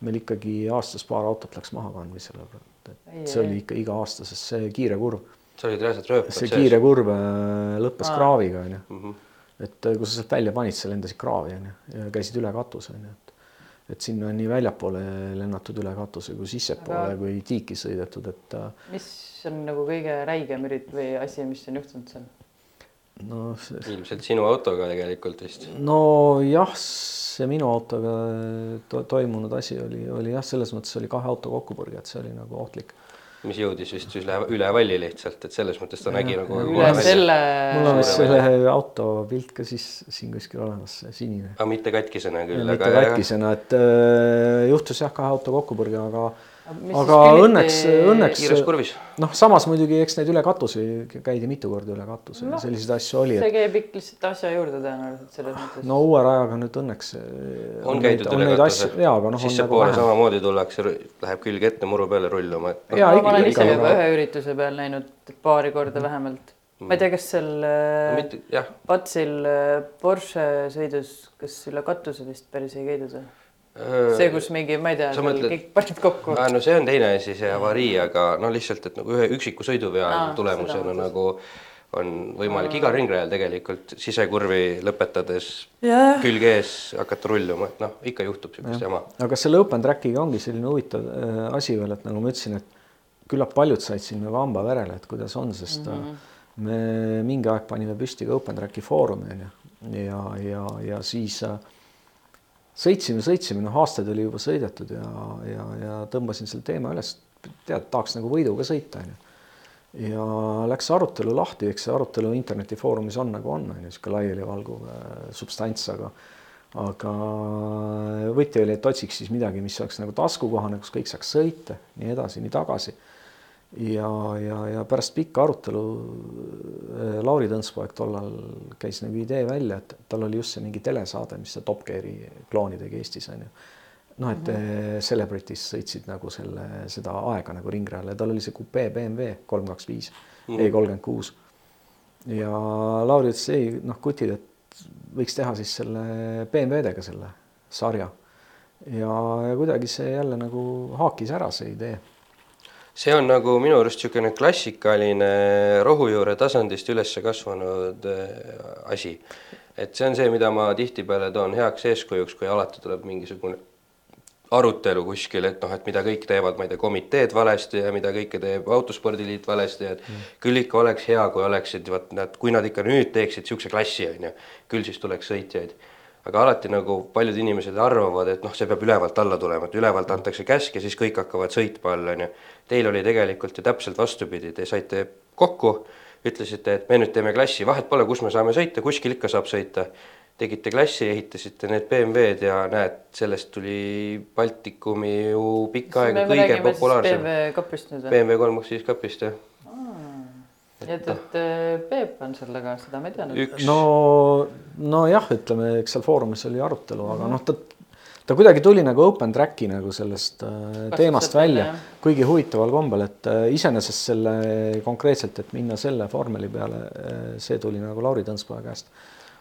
meil ikkagi aastas paar autot läks maha kandmisele, et Ei, see oli ikka iga aasta, sest see kiire kurv, sa olid reaalselt rööpad see kiire kurv äh, lõppes Aa. kraaviga onju. -hmm. et kui sa sealt välja panid, sa lendasid kraavi onju ja käisid üle katuse onju, et et sinna on nii väljapoole lennatud üle katuse kui sissepoole Aga- kui tiiki sõidetud, et mis on nagu kõige räigem ürit- või asi, mis on juhtunud seal? Noh, see ilmselt sinu autoga tegelikult vist. nojah, see minu autoga to toimunud asi oli, oli jah, selles mõttes oli kahe auto kokkupõrge, et see oli nagu ohtlik. mis jõudis vist üle, üle valli lihtsalt, et selles mõttes ta nägi nagu üle selle. mul on vist selle auto pilt ka siis siin kuskil olemas, see sinine. aga mitte katkisena küll, mitte aga katkisena, et äh, juhtus jah, kahe auto kokkupõrge, aga aga õnneks, õnneks noh, samas muidugi eks neid üle katuse käidi mitu korda üle katuse no,, selliseid asju oli, see et käib ikka lihtsalt asja juurde tõenäoliselt selles mõttes. no uue rajaga nüüd õnneks on käidud üle katuse. noh, on nagu sissepoole vähem. samamoodi tullakse, läheb külg ette muru peale rulluma, et Jaa, ma olen ikka- ise juba ühe ürituse peal näinud paari korda vähemalt. ma ei tea, kas seal no, äh, Patsil äh, Porsche sõidus, kas üle katuse vist päris ei käidud või? see, kus mingi, ma ei tea, mõtled- kõik panid kokku. no see on teine asi, see avarii, aga no lihtsalt, et nagu ühe üksiku sõiduvea Aa, tulemusena nagu on võimalik igal ringrajal tegelikult sisekurvi lõpetades jah, külg ees hakata rulluma, et noh, ikka juhtub siukest jama. aga selle open track'iga ongi selline huvitav äh, asi veel, et nagu ma ütlesin, et küllap paljud said siin nagu hamba verele, et kuidas on, sest mm -hmm. me mingi aeg panime püsti ka open track'i foorumi onju ja, ja, ja siis äh, sõitsime, sõitsime, noh, aastaid oli juba sõidetud ja, ja, ja tõmbasin selle teema üles, tead, tahaks nagu võiduga sõita onju ja läks arutelu lahti, eks see arutelu internetifoorumis on nagu on, on ju, niisugune laialivalguv äh, substants, aga aga võti oli, et otsiks siis midagi, mis oleks nagu taskukohane, kus kõik saaks sõita, nii edasi, nii tagasi. Ja, ja, ja pärast pikka arutelu äh, Lauri Tõnspoeg tollal käis nagu idee välja, et tal oli just see mingi telesaade, mis see Top Gear'i klooni tegi Eestis on ju noh, et mm -hmm. Celebrities sõitsid nagu selle, seda aega nagu ringrajal ja tal oli see kupee BMW kolm, kaks, viis, E kolmkümmend kuus. ja Lauri ütles ei noh, kutid, et võiks teha siis selle BMW-dega selle sarja. ja, ja kuidagi see jälle nagu haakis ära, see idee. See on nagu minu arust niisugune klassikaline rohujuure tasandist üles kasvanud äh, asi. et see on see, mida ma tihtipeale toon heaks eeskujuks, kui alati tuleb mingisugune arutelu kuskil, et noh, et mida kõik teevad, ma ei tea, komiteed valesti ja mida kõike teeb Autospordiliit valesti, et mm. küll ikka oleks hea, kui oleksid, vot nad, kui nad ikka nüüd teeksid niisuguse klassi, on ju, küll siis tuleks sõitjaid. Aga alati nagu paljud inimesed arvavad, et noh, see peab ülevalt alla tulema, et ülevalt antakse käsk ja siis kõik hakkavad sõitma all, on ju. Teil oli tegelikult ju täpselt vastupidi, te saite kokku, ütlesite, et me nüüd teeme klassi, vahet pole, kus me saame sõita, kuskil ikka saab sõita tegite klassi, ehitasite need BMW-d ja näed, sellest tuli Baltikumi ju pikka aega kõige populaarsem. BMW kapist nüüd või? BMW kolm kaks viis kapist jah. Nii et, et äh, Peep on selle ka, seda ma ei teadnud. üks no, nojah, ütleme, eks seal foorumis oli arutelu mm, -hmm. aga noh, ta, ta kuidagi tuli nagu open track'i nagu sellest äh, teemast välja, kuigi huvitaval kombel, et äh, iseenesest selle konkreetselt, et minna selle vormeli peale see tuli nagu Lauri Tõnspoe käest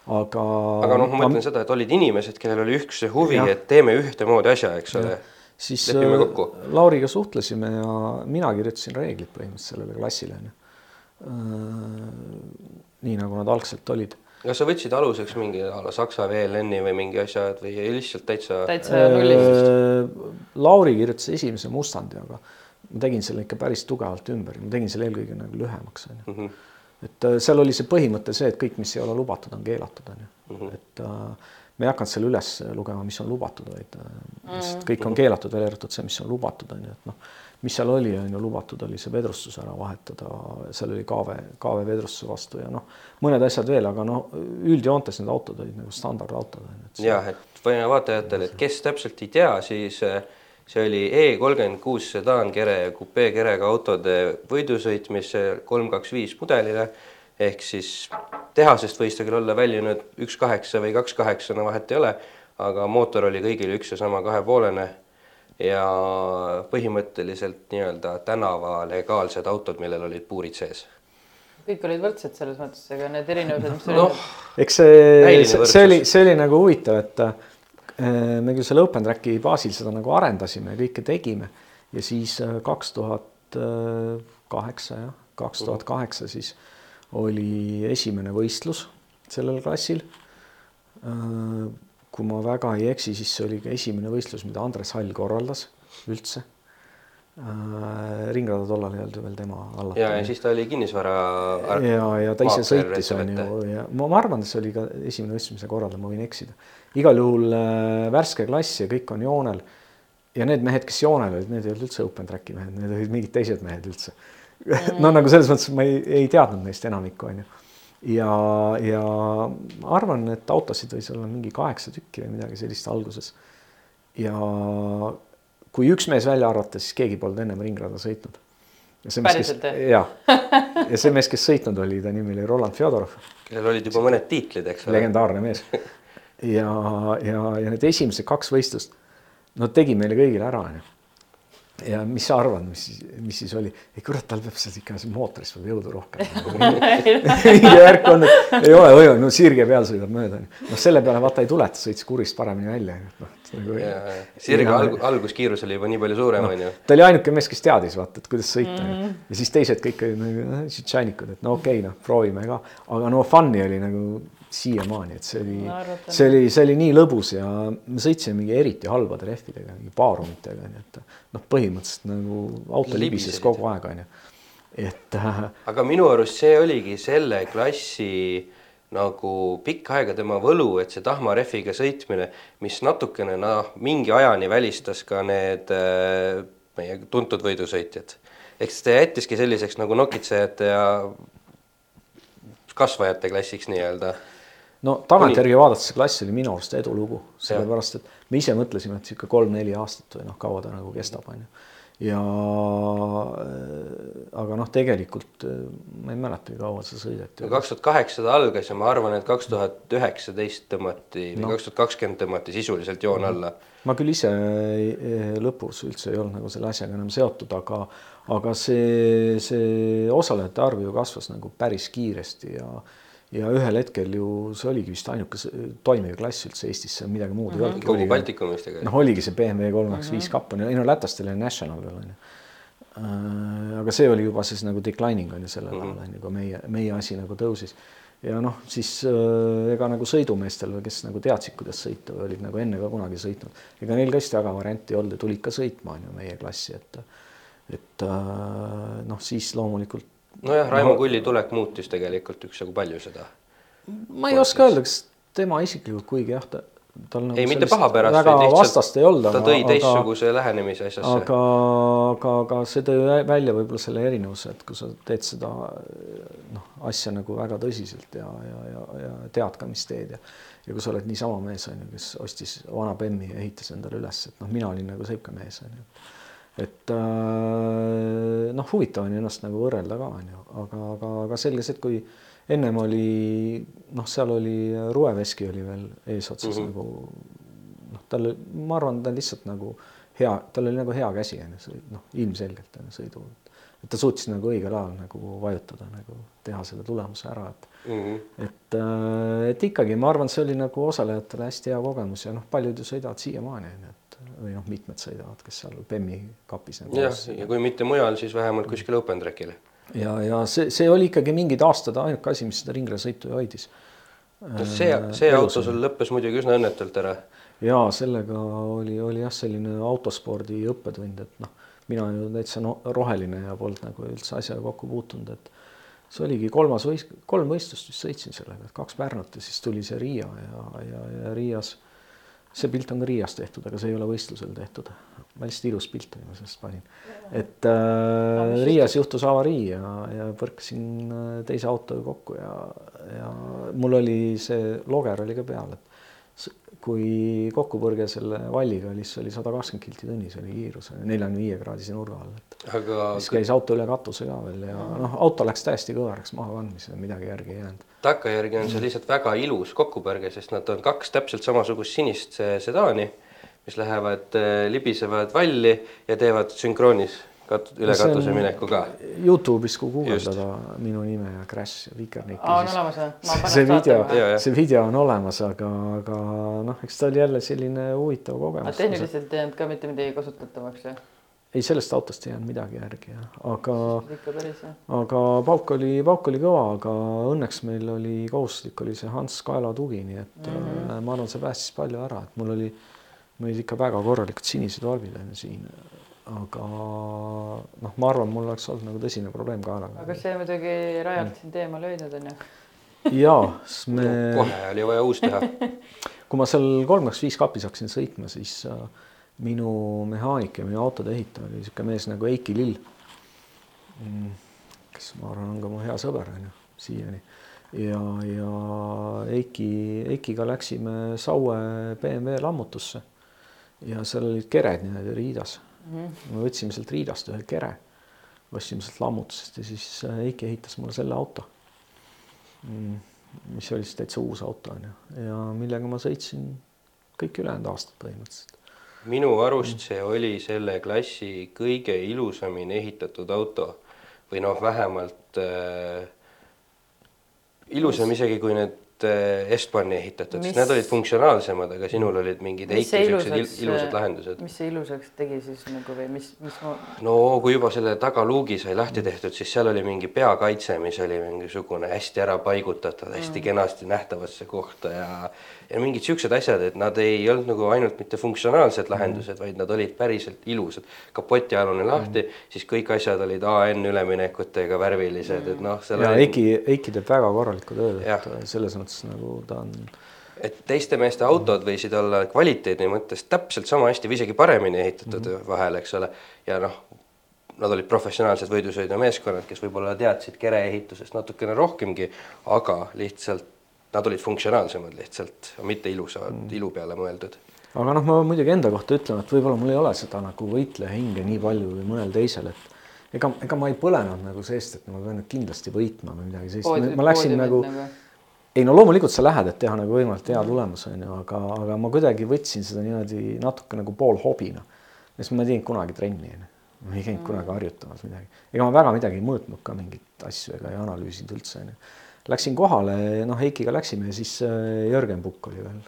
aga. aga noh, ma mõtlen seda, et olid inimesed, kellel oli üks see huvi, et teeme ühtemoodi asja, eks ole. siis Lepime kokku. Lauriga suhtlesime ja mina kirjutasin reeglid põhimõtteliselt sellele klassile onju. Nii nagu nad algselt olid kas sa võtsid aluseks mingi a la Saksa VLN-i või mingi asja või lihtsalt täitsa, täitsa nullist. Äh, Lauri kirjutas esimese mustandi, aga ma tegin selle ikka päris tugevalt ümber, ma tegin selle eelkõige nagu lühemaks onju mm. -hmm. et äh, seal oli see põhimõte see, et kõik, mis ei ole lubatud, on keelatud onju mm. -hmm. et äh, me ei hakanud selle üles lugema, mis on lubatud, vaid äh, lihtsalt kõik on keelatud, välja arvatud see, mis on lubatud onju, et noh, mis seal oli, on ju lubatud, oli see vedrustus ära vahetada, seal oli kaave, kaave vedrustuse vastu ja noh, mõned asjad veel, aga noh, üldjoontes need autod olid nagu standardautod jah, et võime vaatajatele, et kes täpselt ei tea, siis äh, see oli E kolmkümmend kuus sedaankere ja kupeekerega autode võidusõit, mis kolm kaks viis mudelile ehk siis tehasest võis ta küll olla väljunud üks kaheksa või kaks kaheksa, no vahet ei ole, aga mootor oli kõigil üks ja sama kahepoolene ja põhimõtteliselt nii-öelda tänava legaalsed autod, millel olid puurid sees. kõik olid võrdsed selles mõttes, ega need erinevused, mis noh olid, eks see, see, see oli, see oli nagu huvitav, et äh, me küll selle Open Tracki baasil seda nagu arendasime, kõike tegime ja siis kaks tuhat kaheksa jah, kaks tuhat kaheksa siis oli esimene võistlus sellel klassil. Kui ma väga ei eksi, siis see oli ka esimene võistlus, mida Andres Hall korraldas üldse. ringrada tollal ei olnud ju veel tema hallata. ja, ja siis ta oli kinnisvara. ja, ja ta ise sõitis on ju ja ma, ma arvan, et see oli ka esimene võistlus, mis ta korraldas, ma võin eksida. igal juhul äh, värske klass ja kõik on joonel. ja need mehed, kes joonel olid, need ei olnud üldse open track'i mehed, need olid mingid teised mehed üldse *laughs* mm. no nagu selles mõttes ma ei, ei teadnud neist enamikku onju. ja, ja arvan, et autosid võis olla mingi kaheksa tükki või midagi sellist alguses. ja kui üks mees välja arvata, siis keegi polnud ennem ringrada sõitnud. ja see mees, kes Päriselt,, ja, *laughs* ja see mees, kes sõitnud oli, ta nimi oli Roland Fjodorov kellel olid juba mõned tiitlid, eks ole. legendaarne mees. ja, ja, ja need esimesed kaks võistlust, no tegi meile kõigile ära, onju. Ja mis sa arvad, mis siis, mis siis oli, ei kurat, tal peab seal ikka mootoris peab jõudu rohkem. *laughs* mingi värk on, et ei ole võimalik, no sirge peal sõidab mööda, noh, selle peale vaata ei tule, ta sõitis kurist paremini välja, noh. Nagu, sirge alg-, alguskiirus oli juba nii palju suurem, onju. ta oli ainuke mees, kes teadis vaata, et kuidas sõita mm -hmm. ja siis teised kõik olid nagu šitšaanikud, et no okei okay,, noh, proovime ka, aga no fun'i oli nagu siiamaani, et see oli see oli, see oli nii lõbus ja me sõitsime mingi eriti halbade rehvidega, mingi baarumitega onju, et noh, põhimõtteliselt nagu auto libises kogu aeg onju, et äh, aga minu arust see oligi selle klassi nagu pikka aega tema võlu, et see tahmarehviga sõitmine, mis natukene noh, mingi ajani välistas ka need äh, meie tuntud võidusõitjad. eks ta jättiski selliseks nagu nokitsejate ja kasvajate klassiks nii-öelda. No tagantjärgi vaadates see klass oli minu arust edulugu, sellepärast et me ise mõtlesime, et sihuke kolm-neli aastat või noh, kaua ta nagu kestab, onju. ja äh, aga noh, tegelikult äh, ma ei mäletagi, kaua see sõideti. kaks tuhat kaheksa ta algas ja ma arvan, et kaks tuhat üheksateist tõmmati või kaks tuhat kakskümmend tõmmati sisuliselt joon alla. ma küll ise eh, lõpus üldse ei olnud nagu selle asjaga enam seotud, aga, aga see, see osalejate arv ju kasvas nagu päris kiiresti ja ja ühel hetkel ju see oligi vist ainuke toimiv klass üldse Eestis, midagi muud ei olnudki. kogu Baltikumis tegelikult. noh, oligi see BMW kolm kaks viis kapp on ju, ei no lätlastel oli National veel on ju. aga see oli juba siis nagu declining on ju sellel ajal on ju, kui meie, meie asi nagu tõusis. ja noh, siis äh, ega nagu sõidumeestel, kes nagu teadsid, kuidas sõita või olid nagu enne ka kunagi sõitnud, ega neil ka hästi väga varianti ei olnud ja tulid ka sõitma on ju meie klassi, et et äh, noh, siis loomulikult nojah, Raimo Kulli tulek muutis tegelikult üksjagu palju seda. ma ei oska öelda, kas tema isiklikult, kuigi jah, ta tal nagu ei, mitte paha pärast, väga vastast ei olnud, ta tõi teistsuguse lähenemise asjasse. aga, aga, aga see tõi vä- välja võib-olla selle erinevuse, et kui sa teed seda noh, asja nagu väga tõsiselt ja, ja, ja, ja tead ka, mis teed ja ja kui sa oled niisama mees on ju, kes ostis vana Bemmi ja ehitas endale üles, et noh, mina olin nagu sihuke mees on ju. Et äh, noh, huvitav on ennast nagu võrrelda ka on ju, aga, aga, aga selge see, et kui ennem oli noh, seal oli Rueveski oli veel eesotsas mm -hmm. nagu noh, tal, ma arvan, ta lihtsalt nagu hea, tal oli nagu hea käsi on ju, noh, ilmselgelt on ju sõidu, et ta suutis nagu õigel ajal nagu vajutada nagu teha selle tulemuse ära, et Mm -hmm. et, et ikkagi ma arvan, see oli nagu osalejatele hästi hea kogemus ja noh, paljud ju sõidavad siiamaani on ju, et või noh, mitmed sõidavad, kes seal Bemmi kapis nagu jah, ja kui mitte mujal, siis vähemalt kuskil open track'il. ja, ja see, see oli ikkagi mingid aastad ainuke asi, mis seda ringlasõitu hoidis. no see, see auto sul lõppes muidugi üsna õnnetult ära. ja sellega oli, oli jah, selline autospordi õppetund, et noh, mina ju täitsa no, roheline ja polnud nagu üldse asjaga kokku puutunud, et see oligi kolmas võist-, kolm võistlust vist sõitsin sellega, kaks Pärnut ja siis tuli see Riia ja, ja, ja Riias see pilt on ka Riias tehtud, aga see ei ole võistlusel tehtud. hästi ilus pilt oli, ma sellest panin. et äh, Riias juhtus avarii ja, ja põrkasin äh, teise autoga kokku ja, ja mul oli see loger oli ka peal, et kui kokkupõrge selle valliga oli, siis oli sada kakskümmend kilti tunnis oli kiirus neljakümne viie kraadise nurga all, et aga siis käis auto üle katuse ka veel ja noh, auto läks täiesti kõveraks mahakandmisele, midagi järgi ei jäänud. Takkajärgi on see lihtsalt väga ilus kokkupõrge, sest nad on kaks täpselt samasugust sinist sedaani, mis lähevad, äh, libisevad valli ja teevad sünkroonis kat-, üle katuse mineku ka. Youtube'is, kui guugeldada minu nime ja Crash Vikernik. on olemas või? see video, see video on olemas, aga, aga noh, eks ta oli jälle selline huvitav kogemus. tehniliselt ei jäänud ka mitte midagi kasutatavaks ju? ei, sellest autost ei jäänud midagi järgi, aga, aga pauk oli, pauk oli kõva, aga õnneks meil oli kohustuslik oli see Hans Kaela tugi, nii et mm -hmm. ma arvan, see päästis palju ära, et mul oli, mul olid ikka väga korralikud sinised valvid on ju siin. Aga noh, ma arvan, mul oleks olnud nagu tõsine probleem kaelaga. aga see muidugi rajalt sind eemale hoidnud on ju? jaa, sest me kohe oli vaja uus teha *laughs* kui ma seal kolm kaks viis kapis hakkasin sõitma, siis äh, minu mehaanik ja minu autode ehitaja oli niisugune mees nagu Eiki Lill. Mm, kes ma arvan, on ka mu hea sõber on ju siiani ja, ja Eiki, Eikiga läksime Saue BMW lammutusse ja seal olid kered niimoodi riidas. Me võtsime sealt riidast ühe kere, ostsime sealt lammutusest ja siis Eiki ehitas mulle selle auto. Mm, mis oli siis täitsa uus auto on ju. Ja millega ma sõitsin kõik ülejäänud aastad põhimõtteliselt. Minu arust see oli selle klassi kõige ilusamini ehitatud auto või noh, vähemalt äh, ilusam isegi kui need äh, Estbani ehitatud, sest need olid funktsionaalsemad, aga sinul olid mingid Eiki siuksed ilusad lahendused. mis see ilusaks tegi siis nagu või mis, mis ma... no kui juba selle tagaluugi sai lahti tehtud, siis seal oli mingi peakaitse, mis oli mingisugune hästi ära paigutatud, hästi mm. kenasti nähtavasse kohta ja ja mingid siuksed asjad, et nad ei olnud nagu ainult mitte funktsionaalsed mhm. lahendused mm., vaid nad olid päriselt ilusad. kapotialune lahti mm., siis kõik asjad olid AN üleminekutega värvilised mm., et noh. ja oli... Eiki, Eiki teeb väga korralikku tööd, et selles mõttes nagu ta on et teiste meeste autod võisid olla kvaliteedi mõttes täpselt sama hästi või isegi paremini ehitatud mm -hmm. vahel, eks ole, ja noh, nad olid professionaalsed võidusõidumeeskonnad, kes võib-olla teadsid kereehitusest natukene rohkemgi, aga lihtsalt nad olid funktsionaalsemad lihtsalt, mitte ilusad mm., ilu peale mõeldud. aga noh, ma muidugi enda kohta ütlen, et võib-olla mul ei ole seda nagu võitleja hinge nii palju kui mõnel teisel, et ega, ega ma ei põlenud nagu seest, et ma pean nüüd kindlasti võitma või midagi sellist, ma läksin nagu, nagu ei no loomulikult sa lähed, et teha nagu võimalikult hea tulemus on ju, aga, aga ma kuidagi võtsin seda niimoodi natuke nagu poolhobina. sest ma ei teinud kunagi trenni on ju, ma ei käinud mm. kunagi harjutamas midagi, ega ma väga midagi ei mõõtnud ka mingeid asju ega ei analüüsinud üldse on ju Läksin kohale, noh, Heikiga läksime ja siis äh, Jörgen Pukk oli veel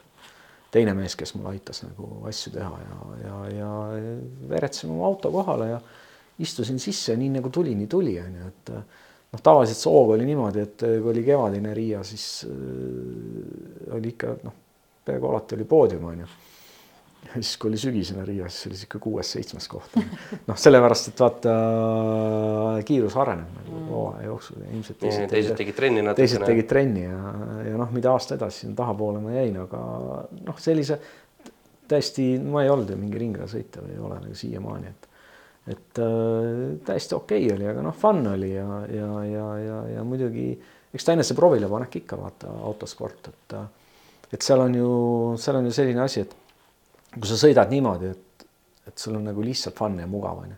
teine mees, kes mul aitas nagu asju teha ja, ja, ja veeretsime oma auto kohale ja istusin sisse, nii nagu tuli, nii tuli, on ju, et noh, tavaliselt hoog oli niimoodi, et kui oli kevadine Riia, siis äh, oli ikka noh, peaaegu alati oli poodium, on ju ja *laughs* siis, kui oli sügisene Riia, siis oli sihuke kuues-seitsmes koht. noh, sellepärast, et vaata kiirus areneb nagu mm. hooaja jooksul ja ilmselt teised, teised tegid trenni natukene. teised tegid trenni ja, ja noh, mida aasta edasi sinna tahapoole ma jäin, aga noh, sellise täiesti, ma ei olnud ju mingi ringlasõitja või ei ole nagu siiamaani, et et äh, täiesti okei okay oli, aga noh, fun oli ja, ja, ja, ja, ja muidugi eks ta enese proovile panek ikka vaata autosport, et et seal on ju, seal on ju selline asi, et kui sa sõidad niimoodi, et, et sul on nagu lihtsalt fun ja mugav onju,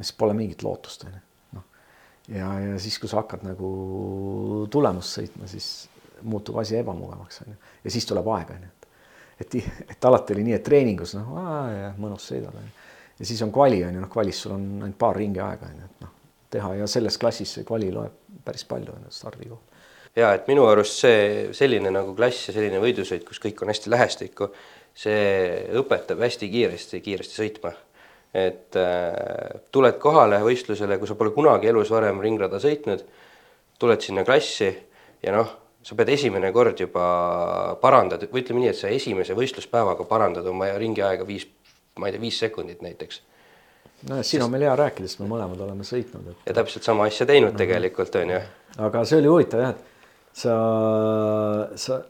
siis pole mingit lootust onju, noh. ja, ja siis, kui sa hakkad nagu tulemust sõitma, siis muutub asi ebamugavaks onju. Ja siis tuleb aeg onju, et, et, et alati oli nii, et treeningus noh, mõnus sõidad onju. Ja siis on kvali onju, noh kvalis sul on ainult paar ringi aega onju, et noh teha. Ja selles klassis see kvali loeb päris palju onju stardikoht ja et minu arust see selline nagu klass ja selline võidusõit, kus kõik on hästi lähestikku, see õpetab hästi kiiresti, kiiresti sõitma. et äh, tuled kohale võistlusele, kui sa pole kunagi elus varem ringrada sõitnud, tuled sinna klassi ja noh, sa pead esimene kord juba parandad või ütleme nii, et sa esimese võistluspäevaga parandad oma ringiaega viis, ma ei tea, viis sekundit näiteks no siin on meil hea rääkida, sest me mõlemad oleme sõitnud et.... ja täpselt sama asja teinud no. tegelikult on ju. aga see oli huvitav jah, et sa, sa,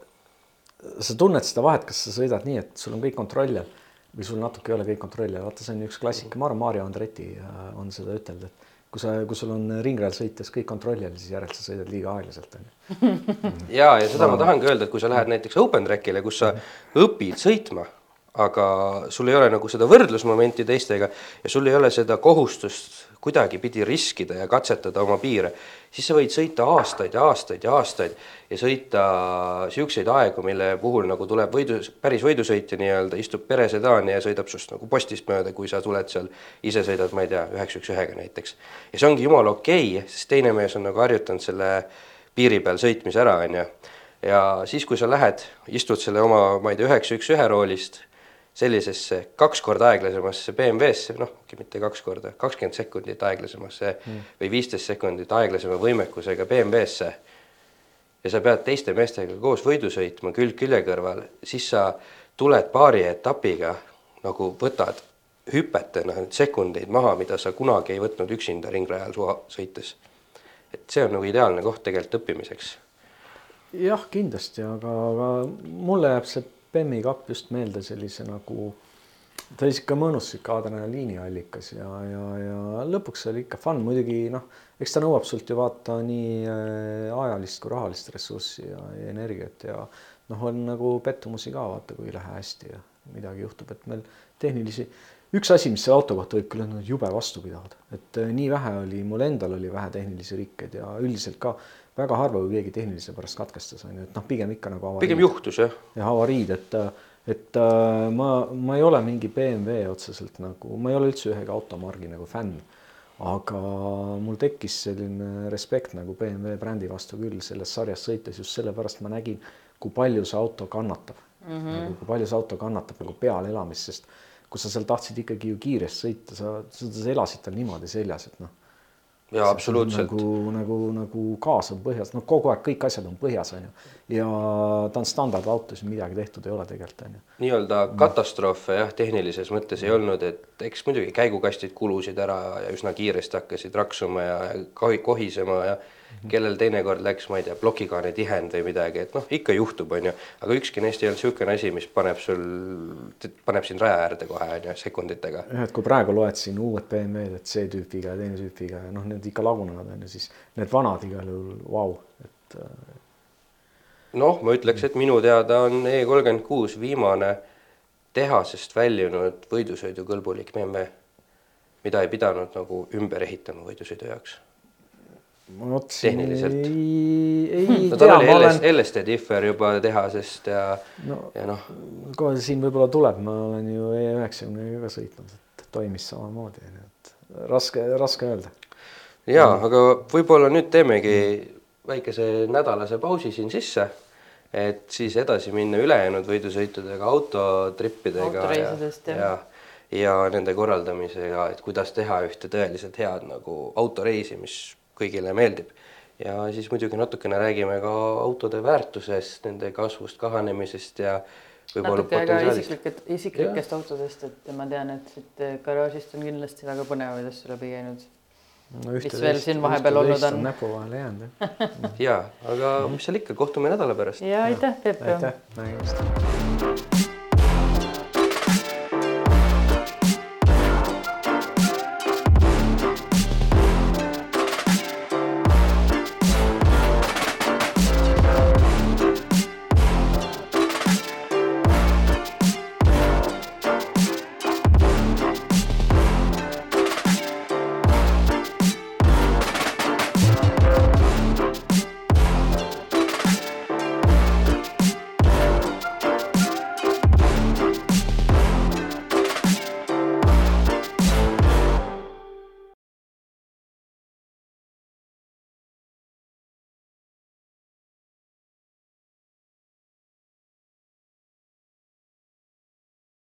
sa tunned seda vahet, kas sa sõidad nii, et sul on kõik kontrolli all või sul natuke ei ole kõik kontrolli all, vaata, see on üks klassika, ma arvan, Mario Andretti äh, on seda ütelnud, et kui sa, kui sul on ringrajal sõites kõik kontrolli all, siis järelikult sa sõidad liiga aeglaselt onju. *laughs* ja, ja seda ma tahangi öelda, et kui sa lähed näiteks open track'ile, kus sa õpid sõitma aga sul ei ole nagu seda võrdlusmomenti teistega ja sul ei ole seda kohustust kuidagipidi riskida ja katsetada oma piire, siis sa võid sõita aastaid ja aastaid ja aastaid ja sõita niisuguseid aegu, mille puhul nagu tuleb võidu, päris võidusõitja nii-öelda, istub peresedaani ja sõidab sinust nagu postist mööda, kui sa tuled seal, ise sõidad, ma ei tea, üheksa, üks, ühega näiteks. ja see ongi jumala okei okay,, sest teine mees on nagu harjutanud selle piiri peal sõitmise ära, on ju. ja siis, kui sa lähed, istud selle oma, ma ei tea, üheksa, üks, ühe roolist sellisesse kaks korda aeglasemasse BMW-sse, noh, mitte kaks korda, kakskümmend sekundit aeglasemasse mm. või viisteist sekundit aeglasema võimekusega BMW-sse. ja sa pead teiste meestega koos võidu sõitma külg külje kõrval, siis sa tuled paari etapiga nagu võtad hüpetena sekundeid maha, mida sa kunagi ei võtnud üksinda ringrajal sõites. et see on nagu ideaalne koht tegelikult õppimiseks. jah, kindlasti, aga, aga mulle jääb see Bemmi kapp just meelde sellise nagu, ta oli sihuke mõnus sihuke adrenaliiniallikas ja, ja, ja lõpuks oli ikka fun, muidugi noh, eks ta nõuab sult ju vaata nii äh, ajalist kui rahalist ressurssi ja, ja energiat ja noh, on nagu pettumusi ka vaata, kui ei lähe hästi ja midagi juhtub, et meil tehnilisi, üks asi, mis selle auto kohta võib küll öelda, jube vastupidavad, et äh, nii vähe oli, mul endal oli vähe tehnilisi rikkeid ja üldiselt ka väga harva kui keegi tehnilise pärast katkestas, on ju, et noh, pigem ikka nagu avariid. pigem juhtus jah. ja avariid, et, et äh, ma, ma ei ole mingi BMW otseselt nagu, ma ei ole üldse ühegi automargi nagu fänn. aga mul tekkis selline respekt nagu BMW brändi vastu küll selles sarjas sõites just sellepärast ma nägin, kui palju see auto kannatab mm, -hmm. nagu kui palju see auto kannatab nagu pealeelamist, sest kui sa seal tahtsid ikkagi ju kiiresti sõita, sa, sa, sa elasid tal niimoodi seljas, et noh jaa, absoluutselt. nagu, nagu, nagu gaas on põhjas, no kogu aeg kõik asjad on põhjas, on ju. ja ta on standardauto, siis midagi tehtud ei ole tegelikult, on ju. nii-öelda katastroofe jah, tehnilises mõttes ei olnud, et eks muidugi käigukastid kulusid ära ja üsna kiiresti hakkasid raksuma ja kohisema ja kellel teinekord läks, ma ei tea, plokikaane tihend või midagi, et noh, ikka juhtub, on ju, aga ükski neist ei olnud niisugune asi, mis paneb sul, paneb sind raja äärde kohe, on ju, sekunditega. jah, et kui praegu loed siin uued BMW-d, et see tüüpiga ja teine tüüpiga ja noh, need ikka lagunevad, on ju, siis need vanad igal juhul, vau, et. Äh, noh, ma ütleks, et minu teada on E kolmkümmend kuus viimane tehasest väljunud võidusõidukõlbulik BMW, mida ei pidanud nagu ümber ehitama võidusõidu jaoks vot tehniliselt. ei, ei no, tea, ma olen. LSD differ juba tehasest ja no,, ja noh. kohe siin võib-olla tuleb, ma olen ju E90-ga ka sõitnud, et toimis samamoodi, nii et raske, raske öelda. ja mm. aga võib-olla nüüd teemegi väikese nädalase pausi siin sisse, et siis edasi minna ülejäänud võidusõitudega, autotrippidega ja, ja, ja nende korraldamisega, et kuidas teha ühte tõeliselt head nagu autoreisi, mis kõigile meeldib. ja siis muidugi natukene räägime ka autode väärtusest, nende kasvust, kahanemisest ja natuke ka isiklikest, isiklikest ja. autodest, et ma tean, et siit garaažist on kindlasti väga põnevaid asju läbi käinud no,. mis veel siin vahepeal olnud on. näpu vahele jäänud jah. *laughs* ja, aga mis seal ikka, kohtume nädala pärast. ja aitäh, Peep. aitäh, nägemist